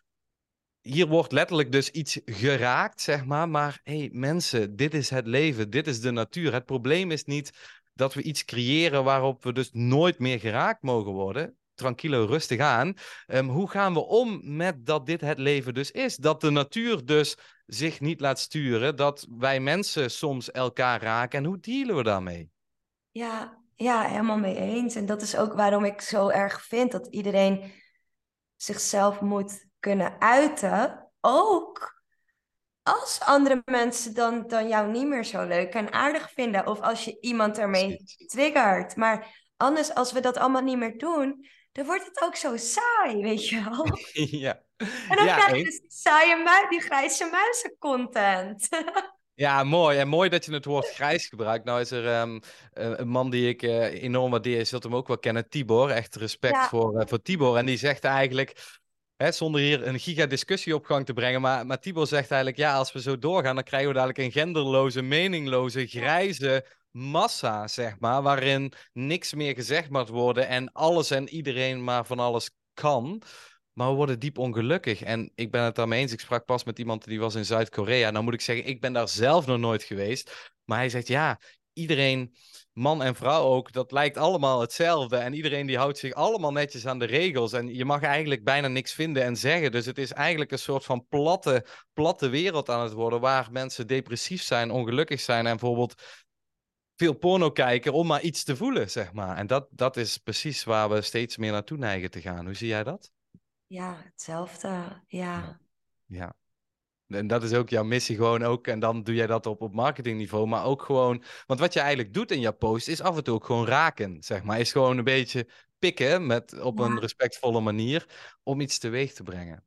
Speaker 1: hier wordt letterlijk dus iets geraakt, zeg maar. Maar hey, mensen, dit is het leven, dit is de natuur. Het probleem is niet dat we iets creëren waarop we dus nooit meer geraakt mogen worden. Tranquilo, rustig aan. Um, hoe gaan we om met dat dit het leven dus is? Dat de natuur dus zich niet laat sturen, dat wij mensen soms elkaar raken. En hoe dealen we daarmee?
Speaker 2: Ja, ja, helemaal mee eens. En dat is ook waarom ik zo erg vind dat iedereen zichzelf moet kunnen uiten. Ook als andere mensen dan, dan jou niet meer zo leuk en aardig vinden. Of als je iemand ermee triggert. Maar anders, als we dat allemaal niet meer doen, dan wordt het ook zo saai, weet je wel.
Speaker 1: ja.
Speaker 2: En dan krijg je dus die saaie muis, die grijze muizen content.
Speaker 1: Ja, mooi. En mooi dat je het woord grijs gebruikt. Nou is er um, een man die ik uh, enorm waardeer, je zult hem ook wel kennen, Tibor. Echt respect voor, uh, voor Tibor. En die zegt eigenlijk, Hè, zonder hier een giga-discussie op gang te brengen. Maar, maar Tibor zegt eigenlijk, ja, als we zo doorgaan, dan krijgen we dadelijk een genderloze, meningloze, grijze massa, zeg maar. Waarin niks meer gezegd moet worden en alles en iedereen maar van alles kan. Maar we worden diep ongelukkig. En ik ben het daarmee eens. Ik sprak pas met iemand die was in Zuid-Korea. Nou moet ik zeggen, ik ben daar zelf nog nooit geweest. Maar hij zegt, ja, iedereen man en vrouw ook, dat lijkt allemaal hetzelfde. En iedereen die houdt zich allemaal netjes aan de regels. En je mag eigenlijk bijna niks vinden en zeggen. Dus het is eigenlijk een soort van platte, platte wereld aan het worden. Waar mensen depressief zijn, ongelukkig zijn en bijvoorbeeld veel porno kijken om maar iets te voelen, zeg maar. En dat, dat is precies waar we steeds meer naartoe neigen te gaan. Hoe zie jij dat?
Speaker 2: Ja, hetzelfde. Ja.
Speaker 1: Ja. En dat is ook jouw missie gewoon ook. En dan doe jij dat op, op marketingniveau. Maar ook gewoon... Want wat je eigenlijk doet in jouw post is af en toe ook gewoon raken, zeg maar. Is gewoon een beetje pikken met, op een respectvolle manier om iets teweeg te brengen.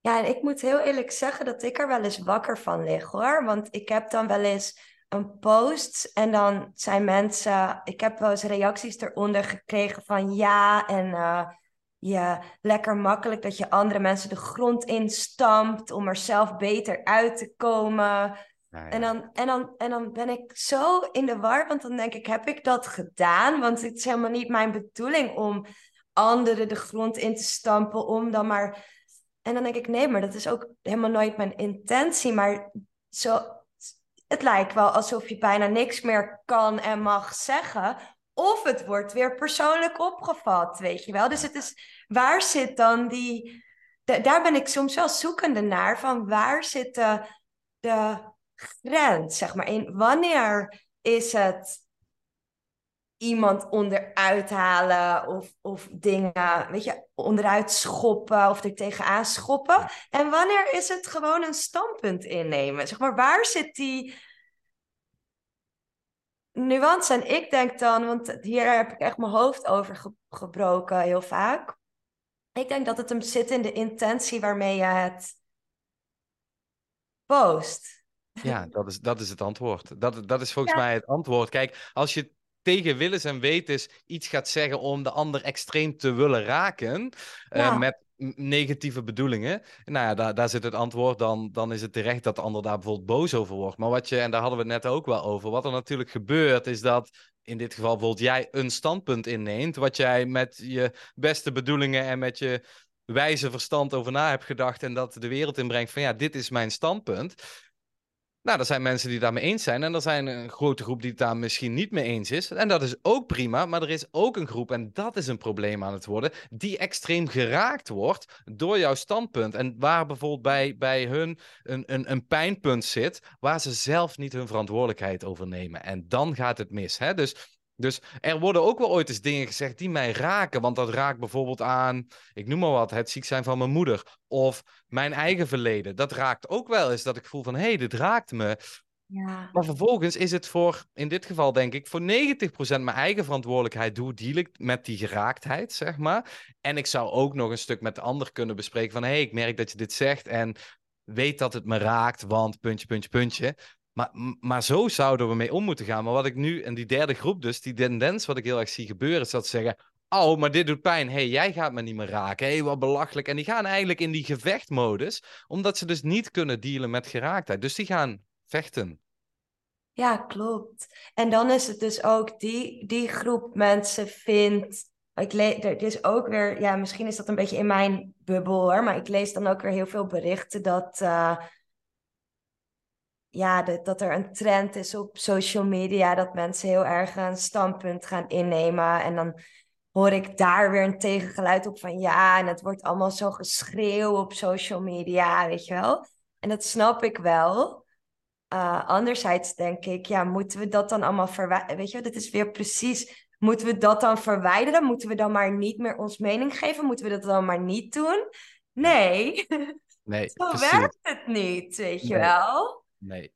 Speaker 2: Ja, en ik moet heel eerlijk zeggen dat ik er wel eens wakker van lig, hoor. Want ik heb dan wel eens een post en dan zijn mensen... Ik heb wel eens reacties eronder gekregen van ja en... Uh, je lekker makkelijk dat je andere mensen de grond instampt om er zelf beter uit te komen. En, dan, en, dan, en dan ben ik zo in de war, want dan denk ik, heb ik dat gedaan? Want het is helemaal niet mijn bedoeling om anderen de grond in te stampen, om dan maar... En dan denk ik, nee, maar dat is ook helemaal nooit mijn intentie. Maar zo, het lijkt wel alsof je bijna niks meer kan en mag zeggen, of het wordt weer persoonlijk opgevat, weet je wel. Dus het is, waar zit dan die... daar ben ik soms wel zoekende naar, van waar zit de, de grens, zeg maar, in wanneer is het iemand onderuit halen of, of dingen, weet je, onderuit schoppen of er tegenaan schoppen. En wanneer is het gewoon een standpunt innemen? Zeg maar, waar zit die nuance. En ik denk dan, want hier heb ik echt mijn hoofd over gebroken heel vaak. Ik denk dat het hem zit in de intentie waarmee je het post.
Speaker 1: Ja, dat is, dat is het antwoord. Dat, dat is volgens mij het antwoord. Kijk, als je tegen willens en wetens iets gaat zeggen om de ander extreem te willen raken, uh, met negatieve bedoelingen. Nou ja, daar, daar zit het antwoord. Dan, dan is het terecht dat de ander daar bijvoorbeeld boos over wordt. Maar wat je, en daar hadden we het net ook wel over. Wat er natuurlijk gebeurt, is dat in dit geval bijvoorbeeld jij een standpunt inneemt. Wat jij met je beste bedoelingen en met je wijze verstand over na hebt gedacht. En dat de wereld inbrengt van ja, dit is mijn standpunt. Nou, er zijn mensen die daarmee eens zijn. En er zijn een grote groep die het daar misschien niet mee eens is. En dat is ook prima. Maar er is ook een groep, en dat is een probleem aan het worden, die extreem geraakt wordt door jouw standpunt. En waar bijvoorbeeld bij, bij hun een, een, een pijnpunt zit, waar ze zelf niet hun verantwoordelijkheid over nemen. En dan gaat het mis. Hè? Dus dus er worden ook wel ooit eens dingen gezegd die mij raken. Want dat raakt bijvoorbeeld aan, ik noem maar wat, het ziek zijn van mijn moeder. Of mijn eigen verleden. Dat raakt ook wel eens dat ik voel van, hé, hey, dit raakt me.
Speaker 2: Ja.
Speaker 1: Maar vervolgens is het voor, in dit geval denk ik, voor 90% mijn eigen verantwoordelijkheid. Hoe deal ik met die geraaktheid, zeg maar. En ik zou ook nog een stuk met de ander kunnen bespreken van, hé, hey, ik merk dat je dit zegt. En weet dat het me raakt, want puntje, puntje, puntje. Maar, maar zo zouden we mee om moeten gaan. Maar wat ik nu, in die derde groep dus, die tendens wat ik heel erg zie gebeuren, is dat ze zeggen, oh, maar dit doet pijn. hey, jij gaat me niet meer raken. hey, wat belachelijk. En die gaan eigenlijk in die gevechtmodus, omdat ze dus niet kunnen dealen met geraaktheid. Dus die gaan vechten.
Speaker 2: Ja, klopt. En dan is het dus ook die, die groep mensen vindt. Ik lees, er is ook weer, ja, misschien is dat een beetje in mijn bubbel hoor, maar ik lees dan ook weer heel veel berichten dat, uh, ja, dat, dat er een trend is op social media, dat mensen heel erg een standpunt gaan innemen. En dan hoor ik daar weer een tegengeluid op van ja, en het wordt allemaal zo geschreeuw op social media, weet je wel. En dat snap ik wel. Uh, anderzijds denk ik, ja, moeten we dat dan allemaal verwijderen? Weet je, dat is weer precies. Moeten we dat dan verwijderen? Moeten we dan maar niet meer ons mening geven? Moeten we dat dan maar niet doen? Nee.
Speaker 1: Nee,
Speaker 2: Zo precies. werkt het niet, weet je wel?
Speaker 1: Nee.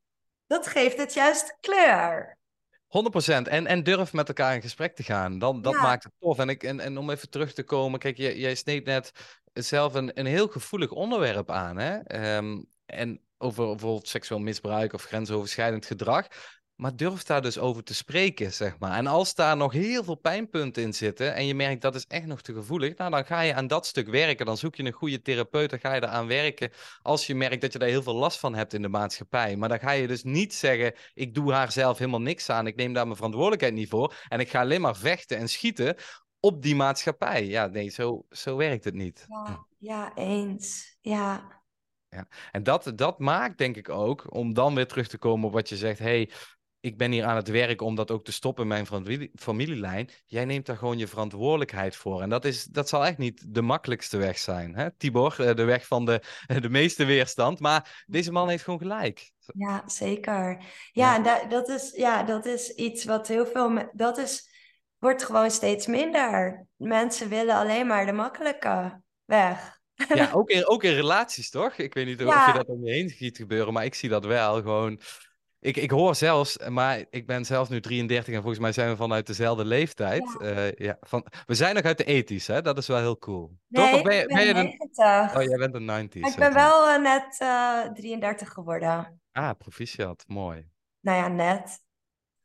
Speaker 2: Dat geeft het juist kleur.
Speaker 1: 100% en, en durf met elkaar in gesprek te gaan. Dan, dat maakt het tof. En, ik, en, en om even terug te komen, kijk, jij, jij sneed net zelf een, een heel gevoelig onderwerp aan. Hè? Um, en over bijvoorbeeld seksueel misbruik of grensoverschrijdend gedrag. Maar durf daar dus over te spreken, zeg maar. En als daar nog heel veel pijnpunten in zitten en je merkt dat is echt nog te gevoelig, nou dan ga je aan dat stuk werken. Dan zoek je een goede therapeut, dan ga je eraan werken. Als je merkt dat je daar heel veel last van hebt in de maatschappij. Maar dan ga je dus niet zeggen, ik doe haar zelf helemaal niks aan, ik neem daar mijn verantwoordelijkheid niet voor en ik ga alleen maar vechten en schieten op die maatschappij. Ja, nee, zo, zo werkt het niet.
Speaker 2: Ja, ja eens. Ja,
Speaker 1: ja. En dat, dat maakt denk ik ook, om dan weer terug te komen op wat je zegt, hey, ik ben hier aan het werk om dat ook te stoppen in mijn familie, familielijn. Jij neemt daar gewoon je verantwoordelijkheid voor. En dat, is, dat zal echt niet de makkelijkste weg zijn, hè? Tibor, eh, de weg van de, de meeste weerstand. Maar deze man heeft gewoon gelijk.
Speaker 2: Ja, zeker. Ja, ja. Dat, dat, is, ja dat is iets wat heel veel... Dat is, wordt gewoon steeds minder. Mensen willen alleen maar de makkelijke weg.
Speaker 1: Ja, ook in, ook in relaties, toch? Ik weet niet of je dat om je heen ziet gebeuren, maar ik zie dat wel. Gewoon, ik, ik hoor zelfs, maar ik ben zelf nu 33 en volgens mij zijn we vanuit dezelfde leeftijd. Ja. Uh, ja, van, we zijn nog uit de ethisch, hè? Dat is wel heel cool.
Speaker 2: Nee, toch? Of ben, je, ben, ben je 90.
Speaker 1: Oh, jij bent een 90s.
Speaker 2: Ik ben wel uh, net uh, eh, 33 geworden.
Speaker 1: Ah, proficiat. Mooi.
Speaker 2: Nou ja, net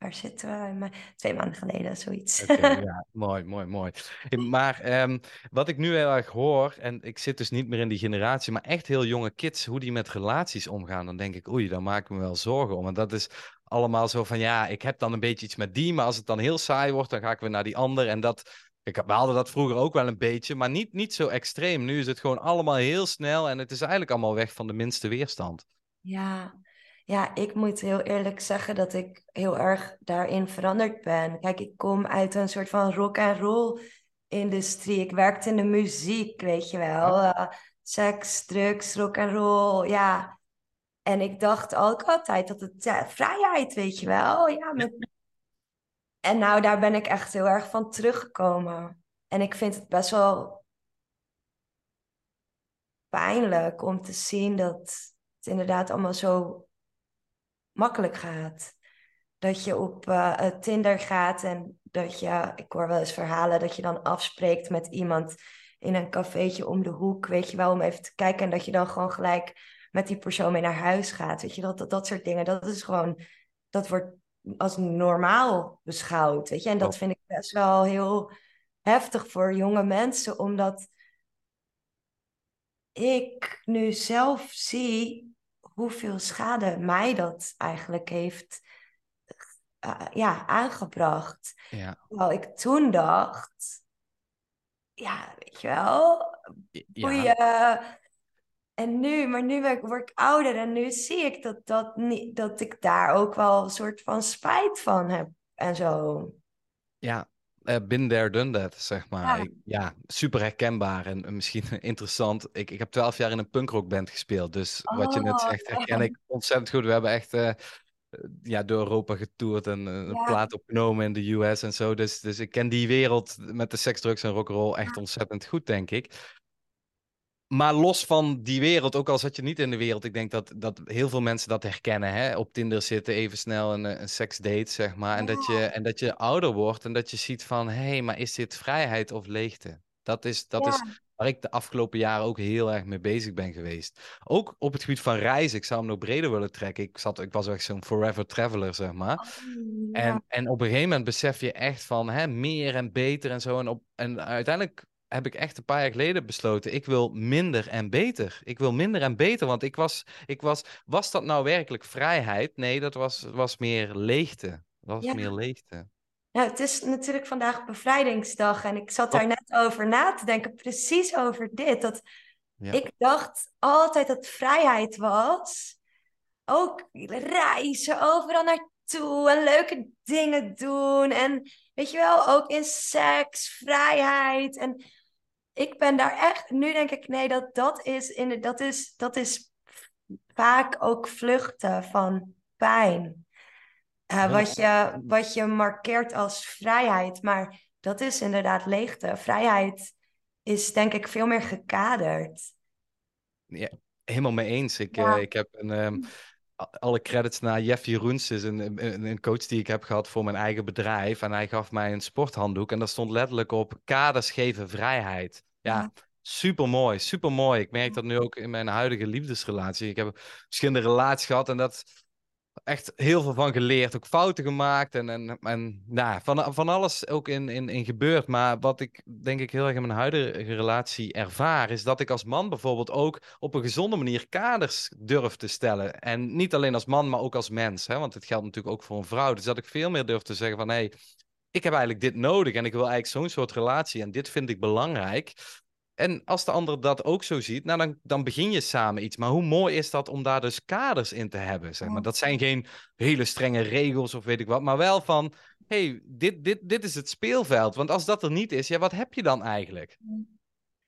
Speaker 2: waar zitten we? Twee maanden geleden, zoiets.
Speaker 1: Okay, ja, mooi, mooi, mooi. Maar um, wat ik nu heel erg hoor, en ik zit dus niet meer in die generatie, maar echt heel jonge kids, hoe die met relaties omgaan, dan denk ik, oei, daar maak ik me wel zorgen om. En dat is allemaal zo van, ja, ik heb dan een beetje iets met die, maar als het dan heel saai wordt, dan ga ik weer naar die ander. En dat, ik, we hadden dat vroeger ook wel een beetje, maar niet, niet zo extreem. Nu is het gewoon allemaal heel snel en het is eigenlijk allemaal weg van de minste weerstand.
Speaker 2: Ja, ja, ik moet heel eerlijk zeggen dat ik heel erg daarin veranderd ben. Kijk, ik kom uit een soort van rock and roll industrie. Ik werkte in de muziek, weet je wel. Uh, seks, drugs, rock and roll, ja. En ik dacht ook altijd dat het ja, vrijheid, weet je wel. Ja, met... En nou, daar ben ik echt heel erg van teruggekomen. En ik vind het best wel pijnlijk om te zien dat het inderdaad allemaal zo makkelijk gaat. Dat je op uh, Tinder gaat en dat je, ik hoor wel eens verhalen, dat je dan afspreekt met iemand in een cafeetje om de hoek, weet je wel, om even te kijken. En dat je dan gewoon gelijk met die persoon mee naar huis gaat. Weet je, dat, dat, dat soort dingen, dat is gewoon, dat wordt als normaal beschouwd, weet je. En dat vind ik best wel heel heftig voor jonge mensen, omdat ik nu zelf zie hoeveel schade mij dat eigenlijk heeft uh, ja, aangebracht.
Speaker 1: Ja.
Speaker 2: Terwijl ik toen dacht, ja, weet je wel, ja. En nu, maar nu word ik ouder en nu zie ik dat, dat, niet, dat ik daar ook wel een soort van spijt van heb en zo.
Speaker 1: Ja, uh, been there, done that, zeg maar. Ja, ja super herkenbaar en misschien interessant. Ik, ik heb twaalf jaar in een punkrockband gespeeld, dus wat je net oh, zegt herken ik ontzettend goed. We hebben echt uh, ja, door Europa getoerd en uh, een plaat opgenomen in de US en zo. Dus, dus ik ken die wereld met de seks, drugs en rock'n'roll echt ontzettend goed, denk ik maar los van die wereld, ook al zat je niet in de wereld, ik denk dat, dat heel veel mensen dat herkennen. Hè? Op Tinder zitten, even snel een, een seksdate, zeg maar. En, dat je, en dat je ouder wordt en dat je ziet van, hé, hey, maar is dit vrijheid of leegte? Dat is, dat
Speaker 2: Ja.
Speaker 1: is waar ik de afgelopen jaren ook heel erg mee bezig ben geweest. Ook op het gebied van reizen. Ik zou hem nog breder willen trekken. Ik, zat, ik was echt zo'n forever traveler, zeg maar.
Speaker 2: Oh, ja.
Speaker 1: En, en op een gegeven moment besef je echt van hè, meer en beter en zo. En, op, en uiteindelijk heb ik echt een paar jaar geleden besloten, ik wil minder en beter. Ik wil minder en beter, want ik was, ik was, was dat nou werkelijk vrijheid? Nee, dat was, was meer leegte. Dat was
Speaker 2: Ja.
Speaker 1: meer leegte.
Speaker 2: Nou, het is natuurlijk vandaag bevrijdingsdag en ik zat daar net over na te denken, precies over dit. Dat
Speaker 1: Ja.
Speaker 2: ik dacht altijd dat vrijheid was. Ook reizen, overal naartoe en leuke dingen doen. En weet je wel, ook in seks, vrijheid. En ik ben daar echt, nu denk ik, nee, dat, dat, is, in de, dat, is, dat is vaak ook vluchten van pijn. Eh, wat, je, wat je markeert als vrijheid, maar dat is inderdaad leegte. Vrijheid is denk ik veel meer gekaderd.
Speaker 1: Ja, helemaal mee eens. Ik,
Speaker 2: Ja.
Speaker 1: eh, ik heb een, ehm, a- alle credits naar Jeff Jeroens, is een, een, een coach die ik heb gehad voor mijn eigen bedrijf. En hij gaf mij een sporthanddoek en daar stond letterlijk op kaders geven vrijheid. Ja,
Speaker 2: Ja.
Speaker 1: super mooi, super mooi. Ik merk dat nu ook in mijn huidige liefdesrelatie. Ik heb verschillende relaties gehad en dat echt heel veel van geleerd. Ook fouten gemaakt en, en, en nou, van, van alles ook in, in, in gebeurd. Maar wat ik denk ik heel erg in mijn huidige relatie ervaar, is dat ik als man bijvoorbeeld ook op een gezonde manier kaders durf te stellen. En niet alleen als man, maar ook als mens. Hè? Want het geldt natuurlijk ook voor een vrouw. Dus dat ik veel meer durf te zeggen van hé, hey, ik heb eigenlijk dit nodig en ik wil eigenlijk zo'n soort relatie en dit vind ik belangrijk. En als de ander dat ook zo ziet, nou dan, dan begin je samen iets. Maar hoe mooi is dat om daar dus kaders in te hebben? Zeg maar. Dat zijn geen hele strenge regels of weet ik wat, maar wel van, hey, dit, dit, dit is het speelveld. Want als dat er niet is, ja, wat heb je dan eigenlijk?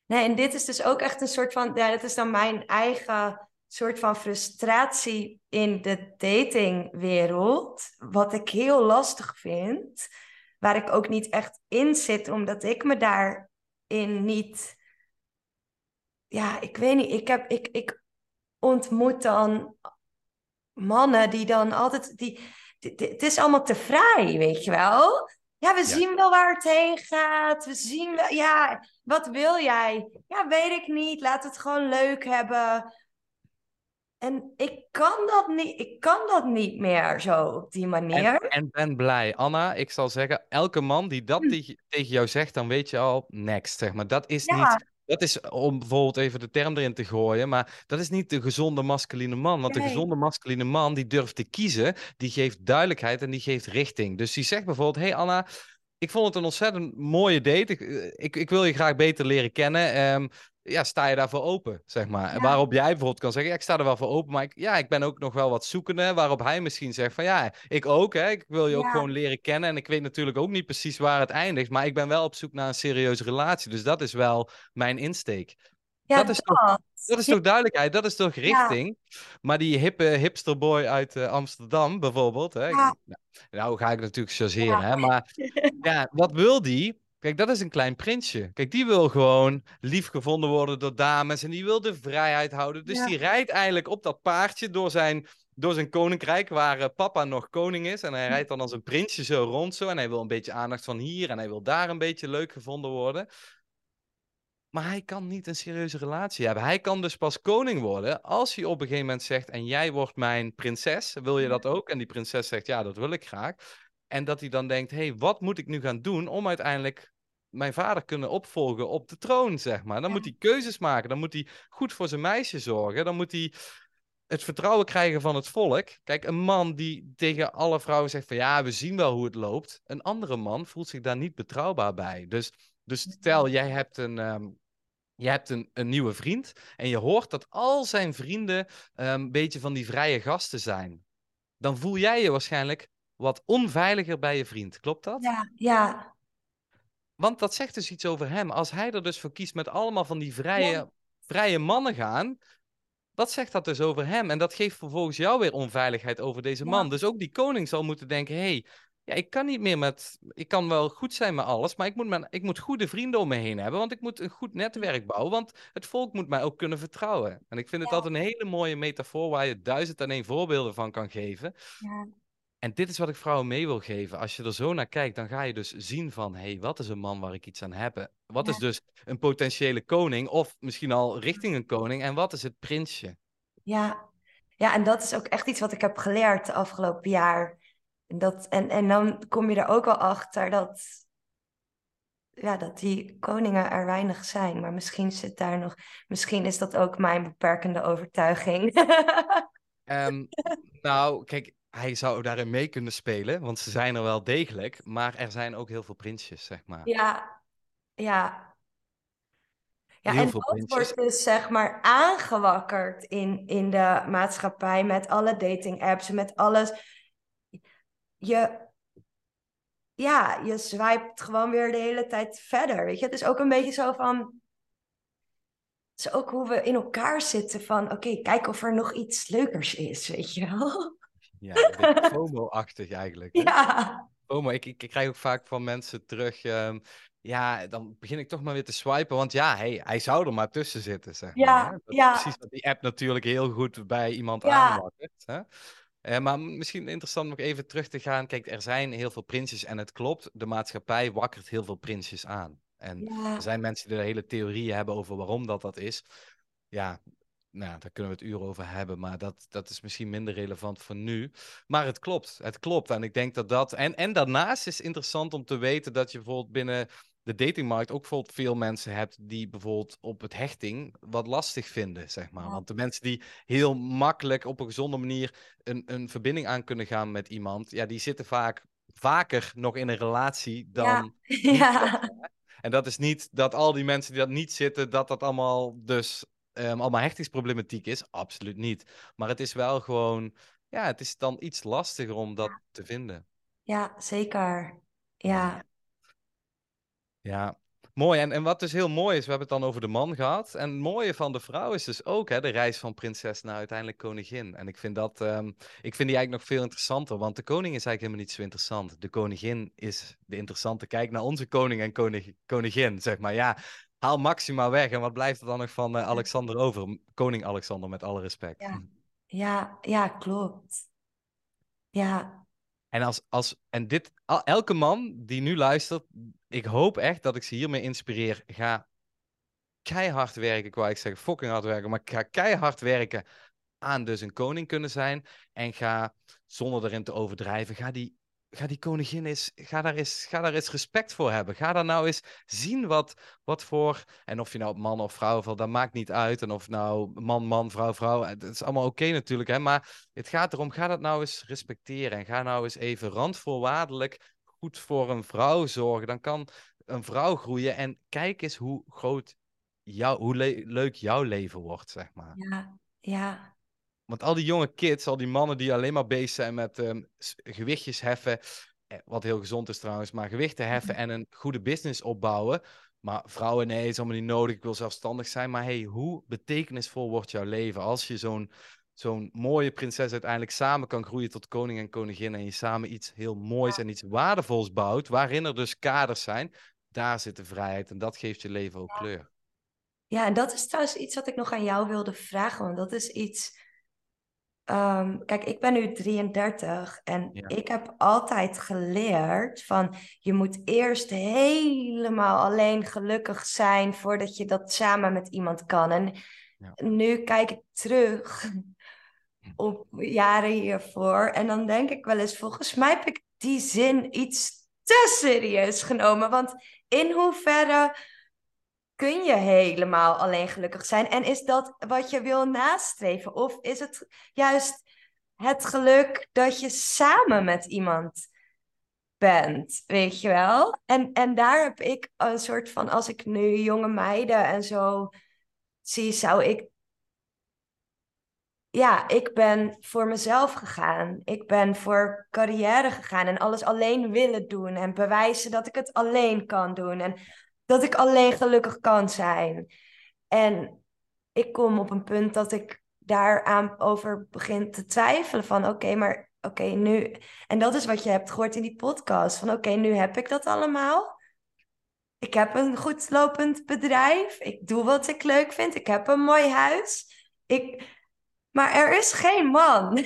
Speaker 2: Nee, en dit is dus ook echt een soort van, ja, dat is dan mijn eigen soort van frustratie in de datingwereld, wat ik heel lastig vind, waar ik ook niet echt in zit, omdat ik me daarin niet, ja, ik weet niet, ik heb, ik, ik ontmoet dan mannen die dan altijd, die, di- di- het is allemaal te vrij, weet je wel? Ja, we
Speaker 1: Ja.
Speaker 2: zien wel waar het heen gaat. We zien wel, ja, wat wil jij? Ja, weet ik niet. Laat het gewoon leuk hebben. En ik kan dat niet, ik kan dat niet meer zo op die manier.
Speaker 1: En, en ben blij. Anna, ik zal zeggen, elke man die dat
Speaker 2: Hm.
Speaker 1: tegen, tegen jou zegt, dan weet je al, next, zeg maar. Dat is
Speaker 2: Ja.
Speaker 1: niet... Dat is om bijvoorbeeld even de term erin te gooien, maar dat is niet de gezonde masculine man. Want de gezonde masculine man die durft te kiezen, die geeft duidelijkheid en die geeft richting. Dus die zegt bijvoorbeeld, hey Anna, ik vond het een ontzettend mooie date. Ik, eh, ik, ik wil je graag beter leren kennen. Ehm, ja, sta je daarvoor open, zeg maar. En
Speaker 2: Ja.
Speaker 1: Waarop jij bijvoorbeeld kan zeggen, ja, ik sta er wel voor open, maar ik, ja, ik ben ook nog wel wat zoekende. Waarop hij misschien zegt van, ja, ik ook, hè. Ik wil je ook gewoon leren kennen. En ik weet natuurlijk ook niet precies waar het eindigt, maar ik ben wel op zoek naar een serieuze relatie. Dus dat is wel mijn insteek.
Speaker 2: Ja,
Speaker 1: dat is toch-
Speaker 2: dat.
Speaker 1: Dat is toch duidelijkheid, dat is toch richting. Maar die hippe hipsterboy uit eh, Amsterdam bijvoorbeeld, hè. Nou, nou ga ik natuurlijk chargeren, hè. Maar ja, wat wil die? Kijk, dat is een klein prinsje. Kijk, die wil gewoon lief gevonden worden door dames en die wil de vrijheid houden. Dus
Speaker 2: Ja.
Speaker 1: die rijdt eigenlijk op dat paardje door zijn, door zijn koninkrijk waar eh, papa nog koning is. En hij rijdt dan als een prinsje zo rond zo en hij wil een beetje aandacht van hier en hij wil daar een beetje leuk gevonden worden. Maar hij kan niet een serieuze relatie hebben. Hij kan dus pas koning worden als hij op een gegeven moment zegt: En jij wordt mijn prinses. Wil je dat ook? En die prinses zegt: Ja, dat wil ik graag. En dat hij dan denkt: Hé, hey, wat moet ik nu gaan doen om uiteindelijk mijn vader kunnen opvolgen op de troon, zeg maar. Dan
Speaker 2: Ja.
Speaker 1: moet hij keuzes maken. Dan moet hij goed voor zijn meisje zorgen. Dan moet hij het vertrouwen krijgen van het volk. Kijk, een man die tegen alle vrouwen zegt van ja, we zien wel hoe het loopt. Een andere man voelt zich daar niet betrouwbaar bij. Dus, dus stel, jij hebt een, ehm, je hebt een, een nieuwe vriend en je hoort dat al zijn vrienden ehm, een beetje van die vrije gasten zijn. Dan voel jij je waarschijnlijk wat onveiliger bij je vriend. Klopt dat?
Speaker 2: Ja, ja,
Speaker 1: Want dat zegt dus iets over hem. Als hij er dus voor kiest met allemaal van die vrije,
Speaker 2: Ja.
Speaker 1: vrije mannen gaan, wat zegt dat dus over hem? En dat geeft vervolgens jou weer onveiligheid over deze
Speaker 2: Ja.
Speaker 1: man. Dus ook die koning zal moeten denken, hé, hey, ja, ik kan niet meer met, ik kan wel goed zijn met alles, maar ik moet, mijn, ik moet goede vrienden om me heen hebben, want ik moet een goed netwerk bouwen, want het volk moet mij ook kunnen vertrouwen. En ik vind het
Speaker 2: Ja.
Speaker 1: altijd een hele mooie metafoor waar je duizend en één voorbeelden van kan geven.
Speaker 2: ja.
Speaker 1: En dit is wat ik vrouwen mee wil geven. Als je er zo naar kijkt, dan ga je dus zien van, hé, hey, wat is een man waar ik iets aan heb? Wat is dus een potentiële koning of misschien al richting een koning en wat is het prinsje?
Speaker 2: Ja. ja, en dat is ook echt iets wat ik heb geleerd de afgelopen jaar. En, dat, en, en dan kom je er ook wel achter dat, ja, dat die koningen er weinig zijn. Maar misschien zit daar nog, misschien is dat ook mijn beperkende overtuiging.
Speaker 1: um, nou, kijk, hij zou daarin mee kunnen spelen, want ze zijn er wel degelijk, maar er zijn ook heel veel prinsjes, zeg maar.
Speaker 2: Ja, ja. Ja, heel en veel dat prinsjes. wordt dus zeg maar aangewakkerd in, in de maatschappij met alle dating apps met alles. Je, ja, je swipt gewoon weer de hele tijd verder, weet je. Het is ook een beetje zo van, het is ook hoe we in elkaar zitten van, oké, kijk of er nog iets leukers is, weet je wel.
Speaker 1: Ja, FOMO-achtig eigenlijk. Hè? Ja. FOMO, ik, ik, ik, krijg ook vaak van mensen terug, um, ja, dan begin ik toch maar weer te swipen, want ja, hey, hij zou er maar tussen zitten, zeg maar. Ja. Precies wat die app natuurlijk heel goed bij iemand ja. aanwakkert. Hè? Uh, maar misschien interessant nog even terug te gaan. Kijk, er zijn heel veel prinsjes en het klopt, de maatschappij wakkert heel veel prinsjes aan. En er zijn mensen die er hele theorieën hebben over waarom dat dat is. Ja, nou, daar kunnen we het uur over hebben, maar dat, dat is misschien minder relevant voor nu. Maar het klopt, het klopt. En ik denk dat dat... En, en daarnaast is het interessant om te weten dat je bijvoorbeeld binnen de datingmarkt ook bijvoorbeeld veel mensen hebt die bijvoorbeeld op het hechting wat lastig vinden, zeg maar. Want de mensen die heel makkelijk op een gezonde manier een, een verbinding aan kunnen gaan met iemand, ja, die zitten vaak vaker nog in een relatie dan... Ja. ja. En dat is niet dat al die mensen die dat niet zitten, dat dat allemaal dus um, allemaal hechtingsproblematiek is. Absoluut niet. Maar het is wel gewoon, ja, het is dan iets lastiger om dat te vinden.
Speaker 2: Ja, zeker. Ja.
Speaker 1: Ja, mooi. En, en wat dus heel mooi is, we hebben het dan over de man gehad. En het mooie van de vrouw is dus ook hè, de reis van prinses naar uiteindelijk koningin. En ik vind, dat, um, ik vind die eigenlijk nog veel interessanter, want de koning is eigenlijk helemaal niet zo interessant. De koningin is de interessante. Kijk naar onze koning en koning, koningin, zeg maar. Ja, haal Maxima weg. En wat blijft er dan nog van uh, Alexander over? Koning Alexander, met alle respect.
Speaker 2: Ja, ja, ja klopt. Ja.
Speaker 1: En, als, als, en dit, elke man die nu luistert, ik hoop echt dat ik ze hiermee inspireer. Ga keihard werken, wou ik zeggen, fucking hard werken, maar ga keihard werken aan dus een koning kunnen zijn. En ga, zonder erin te overdrijven, ga die ga die koningin eens, ga daar eens, ga daar eens respect voor hebben. Ga daar nou eens zien wat, wat voor, en of je nou man of vrouw valt, dat maakt niet uit. En of nou man, man, vrouw, vrouw, het is allemaal oké natuurlijk. Hè? Maar het gaat erom, ga dat nou eens respecteren. En ga nou eens even randvoorwaardelijk goed voor een vrouw zorgen. Dan kan een vrouw groeien. En kijk eens hoe groot, jou, hoe leuk jouw leven wordt, zeg maar.
Speaker 2: Ja, ja.
Speaker 1: Want al die jonge kids, al die mannen die alleen maar bezig zijn met um, gewichtjes heffen, eh, wat heel gezond is trouwens, maar gewichten heffen en een goede business opbouwen. Maar vrouwen, nee, is allemaal niet nodig, ik wil zelfstandig zijn. Maar hey, hoe betekenisvol wordt jouw leven als je zo'n zo'n mooie prinses uiteindelijk samen kan groeien tot koning en koningin en je samen iets heel moois en iets waardevols bouwt, waarin er dus kaders zijn, daar zit de vrijheid en dat geeft je leven ook kleur.
Speaker 2: Ja, en dat is trouwens iets wat ik nog aan jou wilde vragen, want dat is iets Ehm, kijk, ik ben nu 33 en ik heb altijd geleerd van je moet eerst helemaal alleen gelukkig zijn voordat je dat samen met iemand kan. En nu kijk ik terug op jaren hiervoor en dan denk ik wel eens, volgens mij heb ik die zin iets te serieus genomen. Want in hoeverre kun je helemaal alleen gelukkig zijn? En is dat wat je wil nastreven? Of is het juist het geluk dat je samen met iemand bent, weet je wel? En, en daar heb ik een soort van, als ik nu jonge meiden en zo zie, zou ik. Ja, ik ben voor mezelf gegaan. Ik ben voor carrière gegaan en alles alleen willen doen en bewijzen dat ik het alleen kan doen. En dat ik alleen gelukkig kan zijn. En ik kom op een punt dat ik daaraan over begin te twijfelen van oké, maar oké, nu... En dat is wat je hebt gehoord in die podcast, van oké, nu heb ik dat allemaal. Ik heb een goed lopend bedrijf. Ik doe wat ik leuk vind. Ik heb een mooi huis. Ik... Maar er is geen man.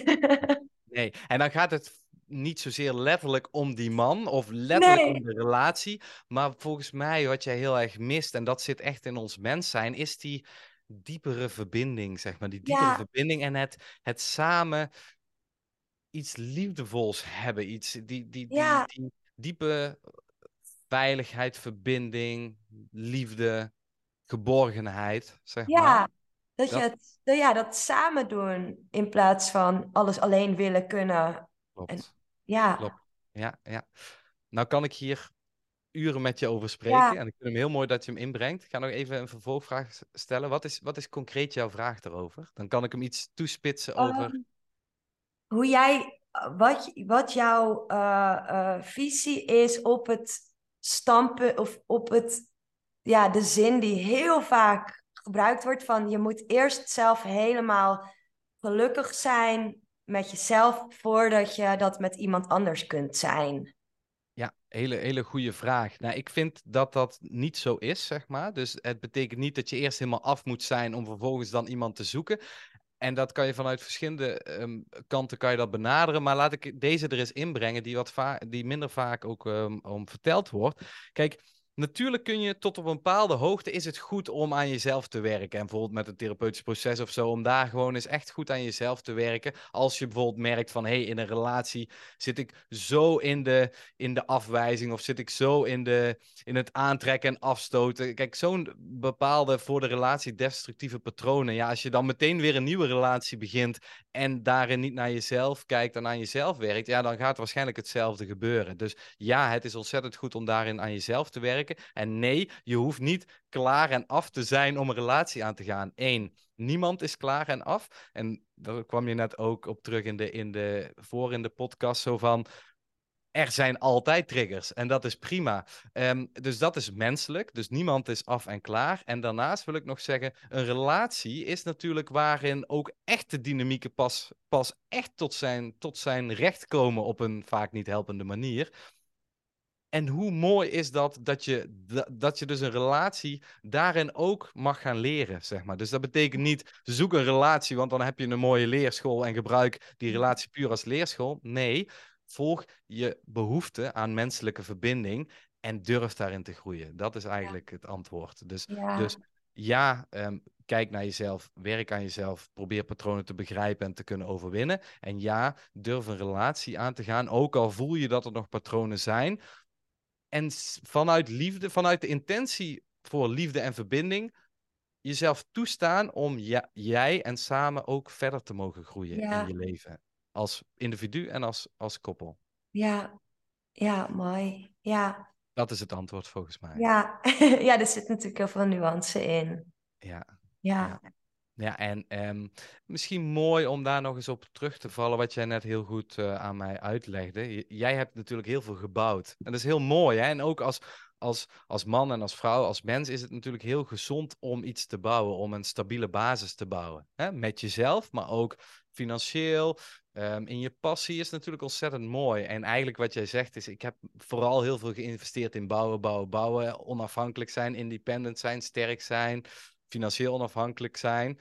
Speaker 1: nee, en dan gaat het niet zozeer letterlijk om die man of letterlijk
Speaker 2: Nee.
Speaker 1: om de relatie. Maar volgens mij wat jij heel erg mist, en dat zit echt in ons mens zijn, is die diepere verbinding, zeg maar. Die diepere
Speaker 2: Ja.
Speaker 1: verbinding en het, het samen iets liefdevols hebben. Iets, die, die, die,
Speaker 2: Ja.
Speaker 1: die diepe veiligheid, verbinding, liefde, geborgenheid, zeg maar.
Speaker 2: Ja, dat je het, ja, dat samen doen in plaats van alles alleen willen kunnen.
Speaker 1: Klopt.
Speaker 2: En- Ja,
Speaker 1: Klopt. Ja, ja. Nou kan ik hier uren met je over spreken.
Speaker 2: Ja.
Speaker 1: En ik vind hem heel mooi dat je hem inbrengt. Ik ga nog even een vervolgvraag stellen. Wat is, wat is concreet jouw vraag daarover? Dan kan ik hem iets toespitsen over...
Speaker 2: Ehm, hoe jij, wat, wat jouw eh, eh, visie is op het stampen of op het, ja, de zin die heel vaak gebruikt wordt van je moet eerst zelf helemaal gelukkig zijn met jezelf voordat je dat met iemand anders kunt zijn.
Speaker 1: Ja, hele, hele goede vraag. Nou, ik vind dat dat niet zo is, zeg maar. Dus het betekent niet dat je eerst helemaal af moet zijn om vervolgens dan iemand te zoeken. En dat kan je vanuit verschillende ehm, kanten kan je dat benaderen. Maar laat ik deze er eens inbrengen, die, wat die minder vaak ook ehm, om verteld wordt. Kijk, natuurlijk kun je tot op een bepaalde hoogte is het goed om aan jezelf te werken. En bijvoorbeeld met een therapeutisch proces of zo, om daar gewoon eens echt goed aan jezelf te werken. Als je bijvoorbeeld merkt van, hé, hey, in een relatie zit ik zo in de, in de afwijzing of zit ik zo in, de, in het aantrekken en afstoten. Kijk, zo'n bepaalde voor de relatie destructieve patronen. Ja, als je dan meteen weer een nieuwe relatie begint en daarin niet naar jezelf kijkt en aan jezelf werkt, ja, dan gaat waarschijnlijk hetzelfde gebeuren. Dus ja, het is ontzettend goed om daarin aan jezelf te werken. En nee, je hoeft niet klaar en af te zijn om een relatie aan te gaan. Eén, niemand is klaar en af. En daar kwam je net ook op terug in de, in de, voor in de podcast, zo van er zijn altijd triggers en dat is prima. Ehm, dus dat is menselijk, dus niemand is af en klaar. En daarnaast wil ik nog zeggen, een relatie is natuurlijk waarin ook echte dynamieken pas, pas echt tot zijn, tot zijn recht komen op een vaak niet helpende manier. En hoe mooi is dat dat je, da- dat je dus een relatie daarin ook mag gaan leren, zeg maar. Dus dat betekent niet, zoek een relatie, want dan heb je een mooie leerschool en gebruik die relatie puur als leerschool. Nee, volg je behoefte aan menselijke verbinding en durf daarin te groeien. Dat is eigenlijk het antwoord. Dus
Speaker 2: Ja,
Speaker 1: dus ja, ehm, kijk naar jezelf, werk aan jezelf, probeer patronen te begrijpen en te kunnen overwinnen. En ja, durf een relatie aan te gaan, ook al voel je dat er nog patronen zijn. En vanuit liefde, vanuit de intentie voor liefde en verbinding, jezelf toestaan om ja, jij en samen ook verder te mogen groeien
Speaker 2: Ja.
Speaker 1: in je leven. Als individu en als, als koppel.
Speaker 2: ja, ja, mooi. Ja,
Speaker 1: Dat is het antwoord volgens mij.
Speaker 2: ja. Ja, er zit natuurlijk heel veel nuance in.
Speaker 1: Ja.
Speaker 2: Ja,
Speaker 1: Ja, en ehm, misschien mooi om daar nog eens op terug te vallen, wat jij net heel goed eh, aan mij uitlegde. Jij hebt natuurlijk heel veel gebouwd. En dat is heel mooi, hè? En ook als, als, als man en als vrouw, als mens, is het natuurlijk heel gezond om iets te bouwen, om een stabiele basis te bouwen. Hè? Met jezelf, maar ook financieel. ehm, in je passie is natuurlijk ontzettend mooi. En eigenlijk wat jij zegt is, ik heb vooral heel veel geïnvesteerd in bouwen, bouwen, bouwen. Onafhankelijk zijn, independent zijn, sterk zijn financieel onafhankelijk zijn.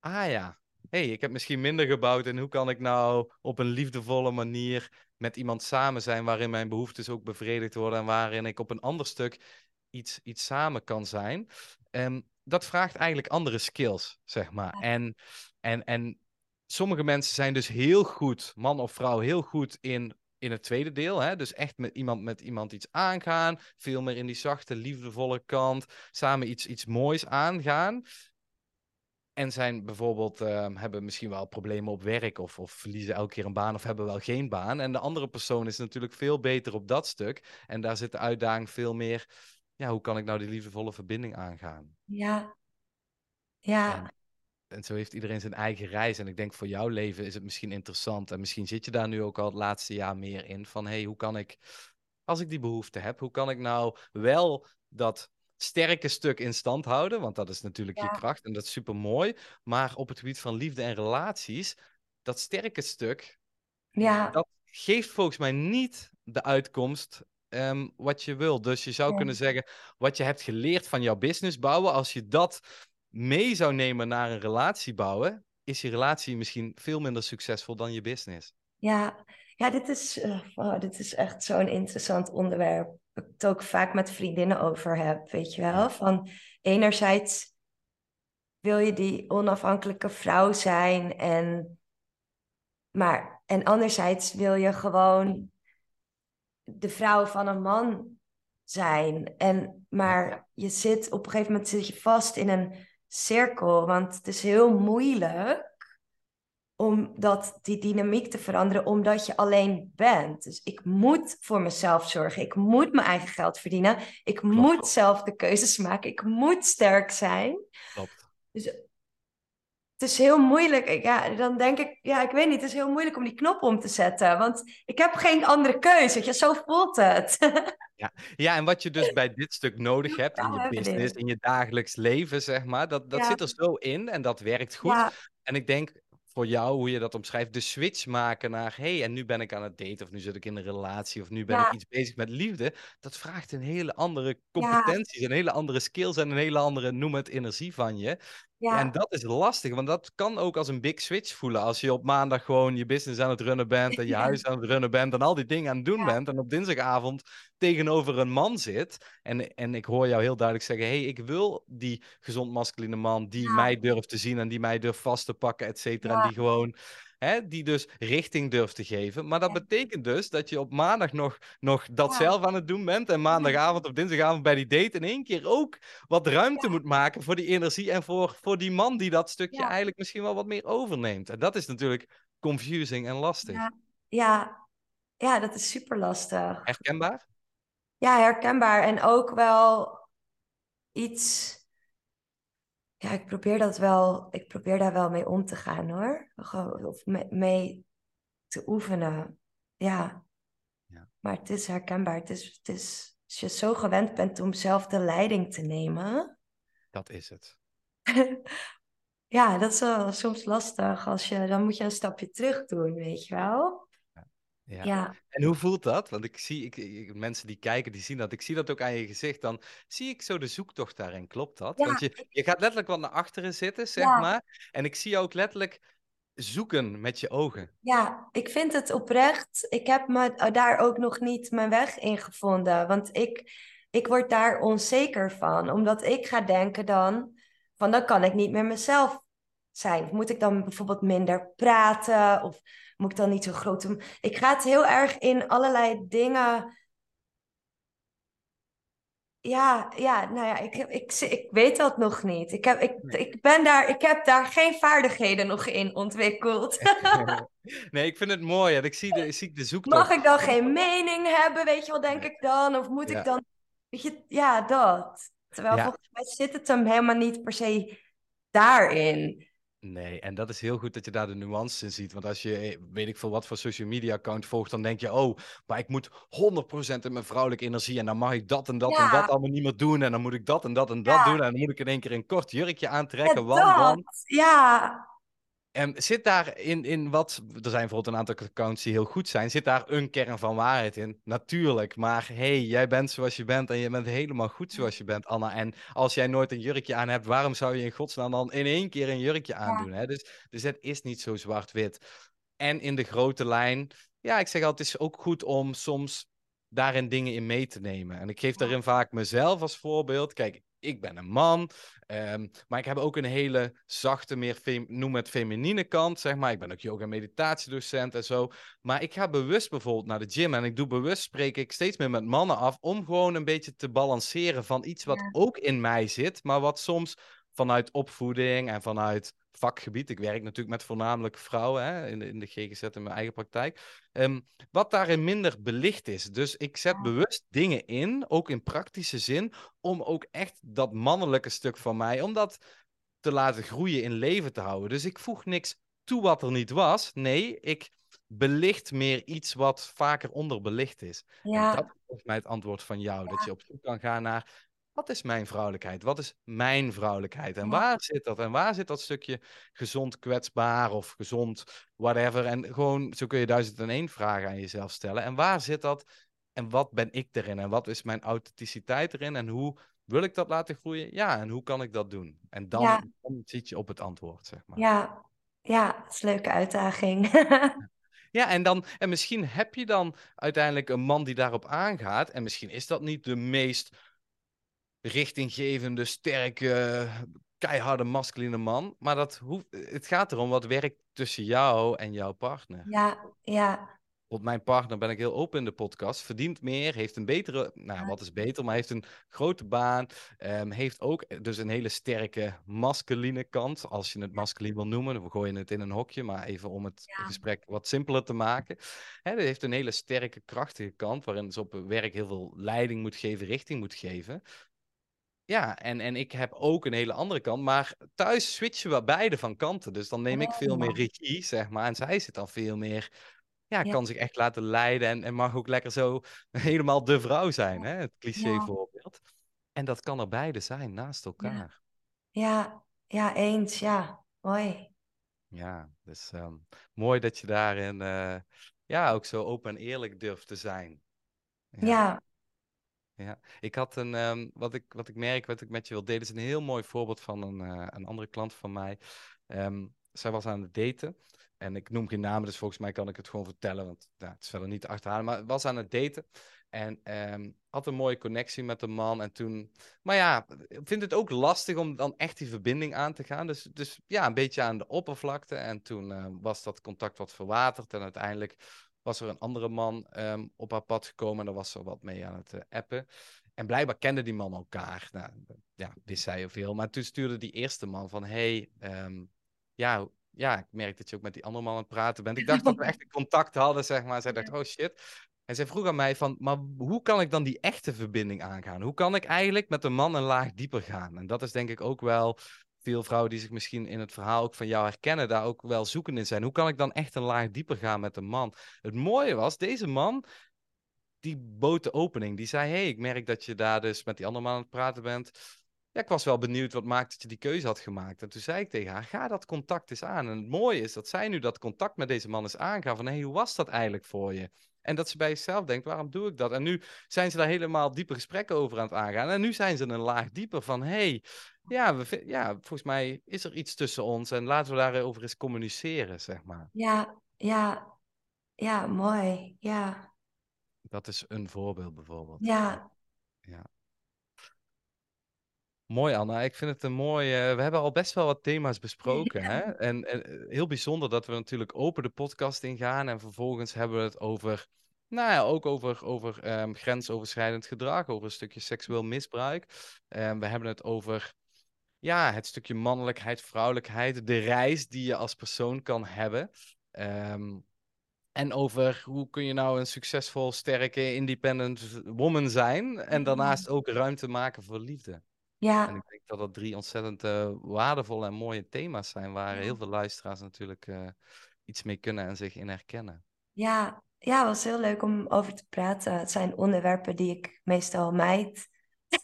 Speaker 1: Ah ja, hey, ik heb misschien minder gebouwd en hoe kan ik nou op een liefdevolle manier met iemand samen zijn waarin mijn behoeftes ook bevredigd worden en waarin ik op een ander stuk iets, iets samen kan zijn. Ehm, dat vraagt eigenlijk andere skills, zeg maar. En, en, en sommige mensen zijn dus heel goed, man of vrouw, heel goed in in het tweede deel. Hè? Dus echt met iemand, met iemand iets aangaan. Veel meer in die zachte, liefdevolle kant. Samen iets, iets moois aangaan. En zijn bijvoorbeeld, ehm, hebben misschien wel problemen op werk. Of, of verliezen elke keer een baan of hebben wel geen baan. En de andere persoon is natuurlijk veel beter op dat stuk. En daar zit de uitdaging veel meer. Ja, hoe kan ik nou die liefdevolle verbinding aangaan?
Speaker 2: ja, ja,
Speaker 1: En, en zo heeft iedereen zijn eigen reis. En ik denk voor jouw leven is het misschien interessant. En misschien zit je daar nu ook al het laatste jaar meer in. Van hé, hey, hoe kan ik, als ik die behoefte heb, hoe kan ik nou wel dat sterke stuk in stand houden? Want dat is natuurlijk je kracht en dat is super mooi. Maar op het gebied van liefde en relaties, dat sterke stuk,
Speaker 2: ja,
Speaker 1: dat geeft volgens mij niet de uitkomst ehm, wat je wil. Dus je zou kunnen zeggen, wat je hebt geleerd van jouw business bouwen, als je dat mee zou nemen naar een relatie bouwen, is je relatie misschien veel minder succesvol dan je business.
Speaker 2: ja. Ja, dit is, eh, dit is echt zo'n interessant onderwerp. Ik het ook vaak met vriendinnen over heb, weet je wel. Van enerzijds wil je die onafhankelijke vrouw zijn en maar en anderzijds wil je gewoon de vrouw van een man zijn. En, maar je zit op een gegeven moment zit je vast in een cirkel. Want het is heel moeilijk om dat, die dynamiek te veranderen, omdat je alleen bent. Dus ik moet voor mezelf zorgen. Ik moet mijn eigen geld verdienen. Ik moet zelf de keuzes maken. Ik moet sterk zijn. Klopt. Dus het is heel moeilijk. Ja, dan denk ik, ja, ik weet niet, het is heel moeilijk om die knop om te zetten. Want ik heb geen andere keuze. Je, zo voelt het.
Speaker 1: Ja. ja, en wat je dus bij dit stuk nodig hebt in je business, in je dagelijks leven, zeg maar, dat, dat zit er zo in en dat werkt goed. En ik denk, voor jou, hoe je dat omschrijft, de switch maken naar, hey, en nu ben ik aan het daten, of nu zit ik in een relatie, of nu ben ik iets bezig met liefde, dat vraagt een hele andere competenties, een hele andere skills en een hele andere, noem het, energie van je. Ja. En dat is lastig, want dat kan ook als een big switch voelen. Als je op maandag gewoon je business aan het runnen bent en je huis aan het runnen bent en al die dingen aan het doen bent en op dinsdagavond tegenover een man zit. En, en ik hoor jou heel duidelijk zeggen, hey, ik wil die gezond masculine man die mij durft te zien en die mij durft vast te pakken, et cetera. En die gewoon Hè, die dus richting durft te geven. Maar dat betekent dus dat je op maandag nog, nog dat zelf aan het doen bent. En maandagavond of dinsdagavond bij die date in één keer ook wat ruimte moet maken voor die energie. En voor, voor die man die dat stukje eigenlijk misschien wel wat meer overneemt. En dat is natuurlijk confusing en lastig.
Speaker 2: Ja, ja. dat is super lastig.
Speaker 1: Herkenbaar?
Speaker 2: Ja, herkenbaar. En ook wel iets ja, ik probeer dat wel, ik probeer daar wel mee om te gaan hoor. Of mee, te oefenen. Ja. ja. Maar het is herkenbaar. Het is, het is, als je zo gewend bent om zelf de leiding te nemen.
Speaker 1: Dat is het.
Speaker 2: ja, dat is wel soms lastig. Als je, dan moet je een stapje terug doen, weet je wel.
Speaker 1: Ja. En hoe voelt dat? Want ik zie, ik, mensen die kijken, die zien dat. Ik zie dat ook aan je gezicht. Dan zie ik zo de zoektocht daarin. Klopt dat? Want je, je gaat letterlijk wat naar achteren zitten, zeg maar. En ik zie je ook letterlijk zoeken met je ogen.
Speaker 2: Ja, ik vind het oprecht. Ik heb me daar ook nog niet mijn weg in gevonden. Want ik, ik word daar onzeker van. Omdat ik ga denken dan, van dan kan ik niet meer mezelf zijn. Of moet ik dan bijvoorbeeld minder praten? Of moet ik dan niet zo groot doen? Ik ga het heel erg in allerlei dingen. Ja, ja, nou ja, ik, ik, ik weet dat nog niet. Ik heb, ik, ik, ben daar, ik heb daar geen vaardigheden nog in ontwikkeld.
Speaker 1: nee, ik vind het mooi. Ik zie de, ik zie de zoektocht.
Speaker 2: Mag ik dan geen mening hebben, weet je wat denk ik dan? Of moet ik dan... Weet je, ja, dat. Terwijl volgens mij zit het hem helemaal niet per se daarin.
Speaker 1: Nee, en dat is heel goed dat je daar de nuance in ziet. Want als je, eh, weet ik veel wat voor social media account volgt, dan denk je, oh, maar ik moet 100% in mijn vrouwelijke energie. En dan mag ik dat en dat en dat allemaal niet meer doen. En dan moet ik dat en dat en dat doen. En dan moet ik in één keer een kort jurkje aantrekken. Ja, want,
Speaker 2: Ja,
Speaker 1: en zit daar in, in wat, er zijn bijvoorbeeld een aantal accounts die heel goed zijn, zit daar een kern van waarheid in? Natuurlijk, maar hey, jij bent zoals je bent en je bent helemaal goed zoals je bent, Anna. En als jij nooit een jurkje aan hebt, waarom zou je in godsnaam dan in één keer een jurkje aandoen? Hè? Dus, dus het is niet zo zwart-wit. En in de grote lijn, ja, ik zeg altijd, het is ook goed om soms daarin dingen in mee te nemen. En ik geef daarin vaak mezelf als voorbeeld. Kijk, ik ben een man, ehm, maar ik heb ook een hele zachte, meer noem het feminine kant, zeg maar. Ik ben ook yoga- en meditatiedocent en zo. Maar ik ga bewust bijvoorbeeld naar de gym en ik doe bewust, spreek ik steeds meer met mannen af, om gewoon een beetje te balanceren van iets wat ook in mij zit, maar wat soms vanuit opvoeding en vanuit vakgebied. Ik werk natuurlijk met voornamelijk vrouwen hè, in, de, in de GGZ in mijn eigen praktijk. Um, wat daarin minder belicht is. Dus ik zet bewust dingen in, ook in praktische zin, om ook echt dat mannelijke stuk van mij, om dat te laten groeien in leven te houden. Dus ik voeg niks toe wat er niet was. Nee, ik belicht meer iets wat vaker onderbelicht is. Ja. En dat is volgens mij het antwoord van jou. Dat je op zoek kan gaan naar wat is mijn vrouwelijkheid? Wat is mijn vrouwelijkheid? En waar zit dat? En waar zit dat stukje gezond kwetsbaar of gezond whatever? En gewoon, zo kun je duizend en één vragen aan jezelf stellen. En waar zit dat? En wat ben ik erin? En wat is mijn authenticiteit erin? En hoe wil ik dat laten groeien? Ja, en hoe kan ik dat doen? En dan, dan zit je op het antwoord, zeg maar.
Speaker 2: Ja, ja, dat is een leuke uitdaging.
Speaker 1: Ja, en, dan, en misschien heb je dan uiteindelijk een man die daarop aangaat. En misschien is dat niet de meest richtinggevende, sterke, keiharde, masculine man. Maar dat hoeft, het gaat erom wat werkt tussen jou en jouw partner.
Speaker 2: Ja, ja.
Speaker 1: Op mijn partner ben ik heel open in de podcast. Verdient meer, heeft een betere, nou wat is beter, maar heeft een grote baan. Um, heeft ook dus een hele sterke masculine kant, als je het masculin wil noemen. We gooien het in een hokje, maar even om het gesprek wat simpeler te maken. Hij heeft een hele sterke, krachtige kant, waarin ze op werk heel veel leiding moet geven, richting moet geven. Ja, en, en ik heb ook een hele andere kant. Maar thuis switchen we beide van kanten. Dus dan neem ik veel meer regie, zeg maar. En zij zit dan veel meer... Ja, kan zich echt laten leiden. En, en mag ook lekker zo helemaal de vrouw zijn, hè? Het cliché voorbeeld. En dat kan er beide zijn, naast elkaar.
Speaker 2: Ja, ja, eens. Ja, mooi.
Speaker 1: Ja, dus ehm, mooi dat je daarin uh, ja, ook zo open en eerlijk durft te zijn.
Speaker 2: ja.
Speaker 1: Ja, ik had een, ehm, wat, ik, wat ik merk, wat ik met je wil delen, is een heel mooi voorbeeld van een, uh, een andere klant van mij. Um, zij was aan het daten. En ik noem geen namen, dus volgens mij kan ik het gewoon vertellen, want ja, het is verder niet te achterhalen. Maar was aan het daten en um, had een mooie connectie met de man. En toen, maar ja, ik vind het ook lastig om dan echt die verbinding aan te gaan. Dus, dus ja, een beetje aan de oppervlakte. En toen was dat contact wat verwaterd. En uiteindelijk was er een andere man ehm, op haar pad gekomen en daar was ze wat mee aan het uh, appen. En blijkbaar kenden die man elkaar. Nou, ja, wist zij veel. Maar toen stuurde die eerste man van, hey, um, ja, ja, ik merk dat je ook met die andere man aan het praten bent. Ik dacht dat we echt contact hadden, zeg maar. Zij dacht, oh shit. En zij vroeg aan mij van, maar hoe kan ik dan die echte verbinding aangaan? Hoe kan ik eigenlijk met een man een laag dieper gaan? En dat is denk ik ook wel veel vrouwen die zich misschien in het verhaal ook van jou herkennen, daar ook wel zoeken in zijn. Hoe kan ik dan echt een laag dieper gaan met een man? Het mooie was, deze man, die bood de opening. Die zei, hey, ik merk dat je daar dus met die andere man aan het praten bent. Ja, ik was wel benieuwd wat maakt dat je die keuze had gemaakt. En toen zei ik tegen haar, ga dat contact eens aan. En het mooie is dat zij nu dat contact met deze man is aangaan. Van, hey, hoe was dat eigenlijk voor je? En dat ze bij zichzelf denkt, waarom doe ik dat? En nu zijn ze daar helemaal diepe gesprekken over aan het aangaan. En nu zijn ze een laag dieper van, hey, ja, we, ja, volgens mij is er iets tussen ons en laten we daarover eens communiceren, zeg maar.
Speaker 2: Ja, ja, ja, mooi, ja.
Speaker 1: Dat is een voorbeeld bijvoorbeeld.
Speaker 2: Ja.
Speaker 1: Ja. Mooi Anna, ik vind het een mooi. Uh, we hebben al best wel wat thema's besproken. Hè? En, en, eh, heel bijzonder dat we natuurlijk open de podcast ingaan en vervolgens hebben we het over, nou ja, ook over, over um, grensoverschrijdend gedrag, over een stukje seksueel misbruik. Um, we hebben het over ja, het stukje mannelijkheid, vrouwelijkheid, de reis die je als persoon kan hebben. Um, en over hoe kun je nou een succesvol, sterke, independent woman zijn. En daarnaast ook ruimte maken voor liefde.
Speaker 2: Ja.
Speaker 1: En ik denk dat dat drie ontzettend uh, waardevolle en mooie thema's zijn. Waar heel veel luisteraars natuurlijk uh, iets mee kunnen en zich in herkennen.
Speaker 2: Ja, ja, het was heel leuk om over te praten. Het zijn onderwerpen die ik meestal mijd.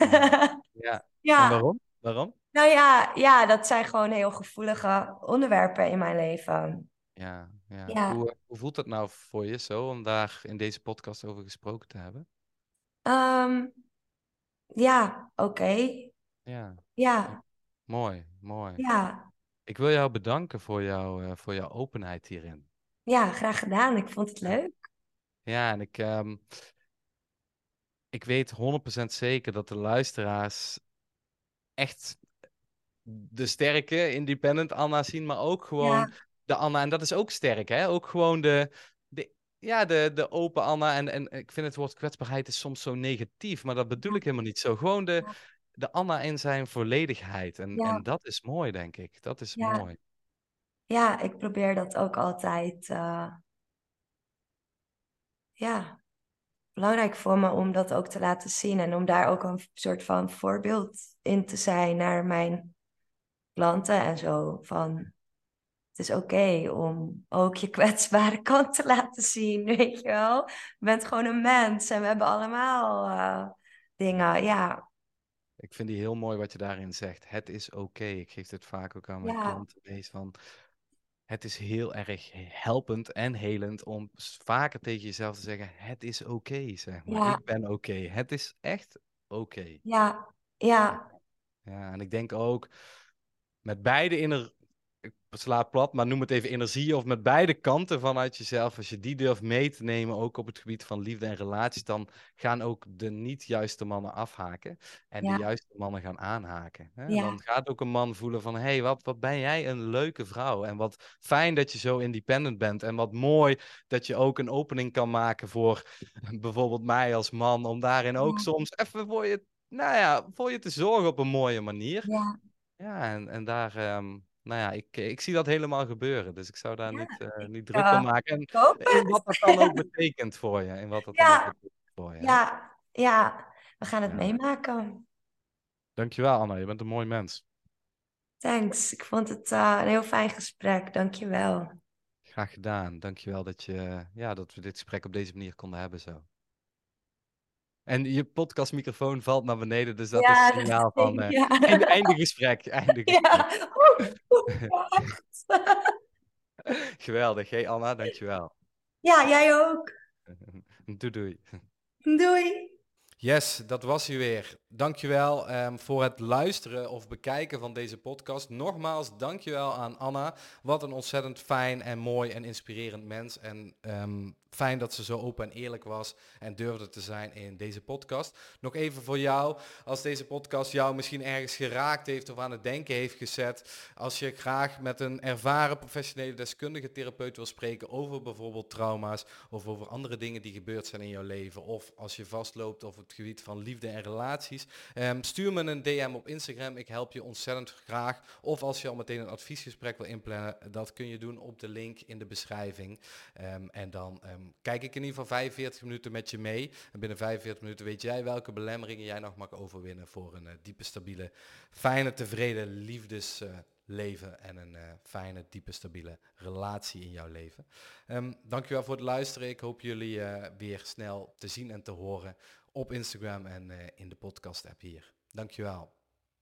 Speaker 1: ja. ja. En waarom? Waarom?
Speaker 2: Nou ja, ja, dat zijn gewoon heel gevoelige onderwerpen in mijn leven.
Speaker 1: Ja, ja. Hoe, hoe, voelt het nou voor je zo om daar in deze podcast over gesproken te hebben?
Speaker 2: Um, ja, oké.
Speaker 1: Ja.
Speaker 2: Ja.
Speaker 1: Mooi, mooi.
Speaker 2: Ja.
Speaker 1: Ik wil jou bedanken voor, jou, uh, voor jouw openheid hierin.
Speaker 2: Ja, graag gedaan. Ik vond het leuk.
Speaker 1: Ja, en ik, um, ik weet 100% zeker dat de luisteraars echt de sterke, independent Anna zien, maar ook gewoon de Anna. En dat is ook sterk, hè? Ook gewoon de, de, ja, de, de open Anna. En, en ik vind het woord kwetsbaarheid is soms zo negatief, maar dat bedoel ik helemaal niet zo. Gewoon de, de Anna in zijn volledigheid. En, en dat is mooi, denk ik. Dat is mooi.
Speaker 2: Ja, ik probeer dat ook altijd. Uh... Ja, belangrijk voor me om dat ook te laten zien en om daar ook een soort van voorbeeld in te zijn naar mijn klanten en zo. Van het is oké om ook je kwetsbare kant te laten zien, weet je wel. Je bent gewoon een mens en we hebben allemaal uh, dingen, ja.
Speaker 1: Ik vind die heel mooi wat je daarin zegt. Het is oké. Ik geef het vaak ook aan mijn klanten. Van, het is heel erg helpend en helend om vaker tegen jezelf te zeggen: Het is oké, zeg maar. Ik ben oké. Het is echt oké.
Speaker 2: Ja, ja.
Speaker 1: Ja, en ik denk ook met beide inner slaat plat, maar noem het even energie of met beide kanten vanuit jezelf. Als je die durft mee te nemen, ook op het gebied van liefde en relaties, dan gaan ook de niet juiste mannen afhaken en de juiste mannen gaan aanhaken. Hè? Dan gaat ook een man voelen van, hé, hey, wat, wat ben jij een leuke vrouw en wat fijn dat je zo independent bent en wat mooi dat je ook een opening kan maken voor bijvoorbeeld mij als man, om daarin ook soms even voor je, nou ja, voor je te zorgen op een mooie manier. Ja. En, en daar, um, nou ja, ik, ik zie dat helemaal gebeuren. Dus ik zou daar niet, uh, niet druk om maken. En in wat dat dan ook betekent voor je. In wat dat
Speaker 2: ja.
Speaker 1: dan ook betekent voor je.
Speaker 2: Ja, ja. We gaan het ja. meemaken.
Speaker 1: Dankjewel Anna, je bent een mooi mens.
Speaker 2: Thanks. Ik vond het uh, een heel fijn gesprek. Dankjewel.
Speaker 1: Graag gedaan. Dankjewel dat, je, ja, dat we dit gesprek op deze manier konden hebben zo. En je podcastmicrofoon valt naar beneden, dus dat is een signaal van uh, ja. einde, einde, gesprek. Einde gesprek. Ja. Geweldig, hé hey Anna, dankjewel.
Speaker 2: Ja, jij ook.
Speaker 1: doei doei.
Speaker 2: Doei.
Speaker 1: Yes, dat was u weer. Dankjewel um, voor het luisteren of bekijken van deze podcast. Nogmaals, dankjewel aan Anna. Wat een ontzettend fijn en mooi en inspirerend mens. En um, fijn dat ze zo open en eerlijk was en durfde te zijn in deze podcast. Nog even voor jou, als deze podcast jou misschien ergens geraakt heeft of aan het denken heeft gezet. Als je graag met een ervaren professionele deskundige therapeut wil spreken over bijvoorbeeld trauma's of over andere dingen die gebeurd zijn in jouw leven. Of als je vastloopt op het gebied van liefde en relaties. Um, stuur me een DM op Instagram. Ik help je ontzettend graag. Of als je al meteen een adviesgesprek wil inplannen, dat kun je doen op de link in de beschrijving. Um, en dan um, kijk ik in ieder geval 45 minuten met je mee. En binnen 45 minuten weet jij welke belemmeringen jij nog mag overwinnen voor een uh, diepe, stabiele, fijne, tevreden liefdesleven uh, en een uh, fijne, diepe, stabiele relatie in jouw leven. Um, dankjewel voor het luisteren. Ik hoop jullie weer snel te zien en te horen op Instagram en in de podcast app hier. Dankjewel.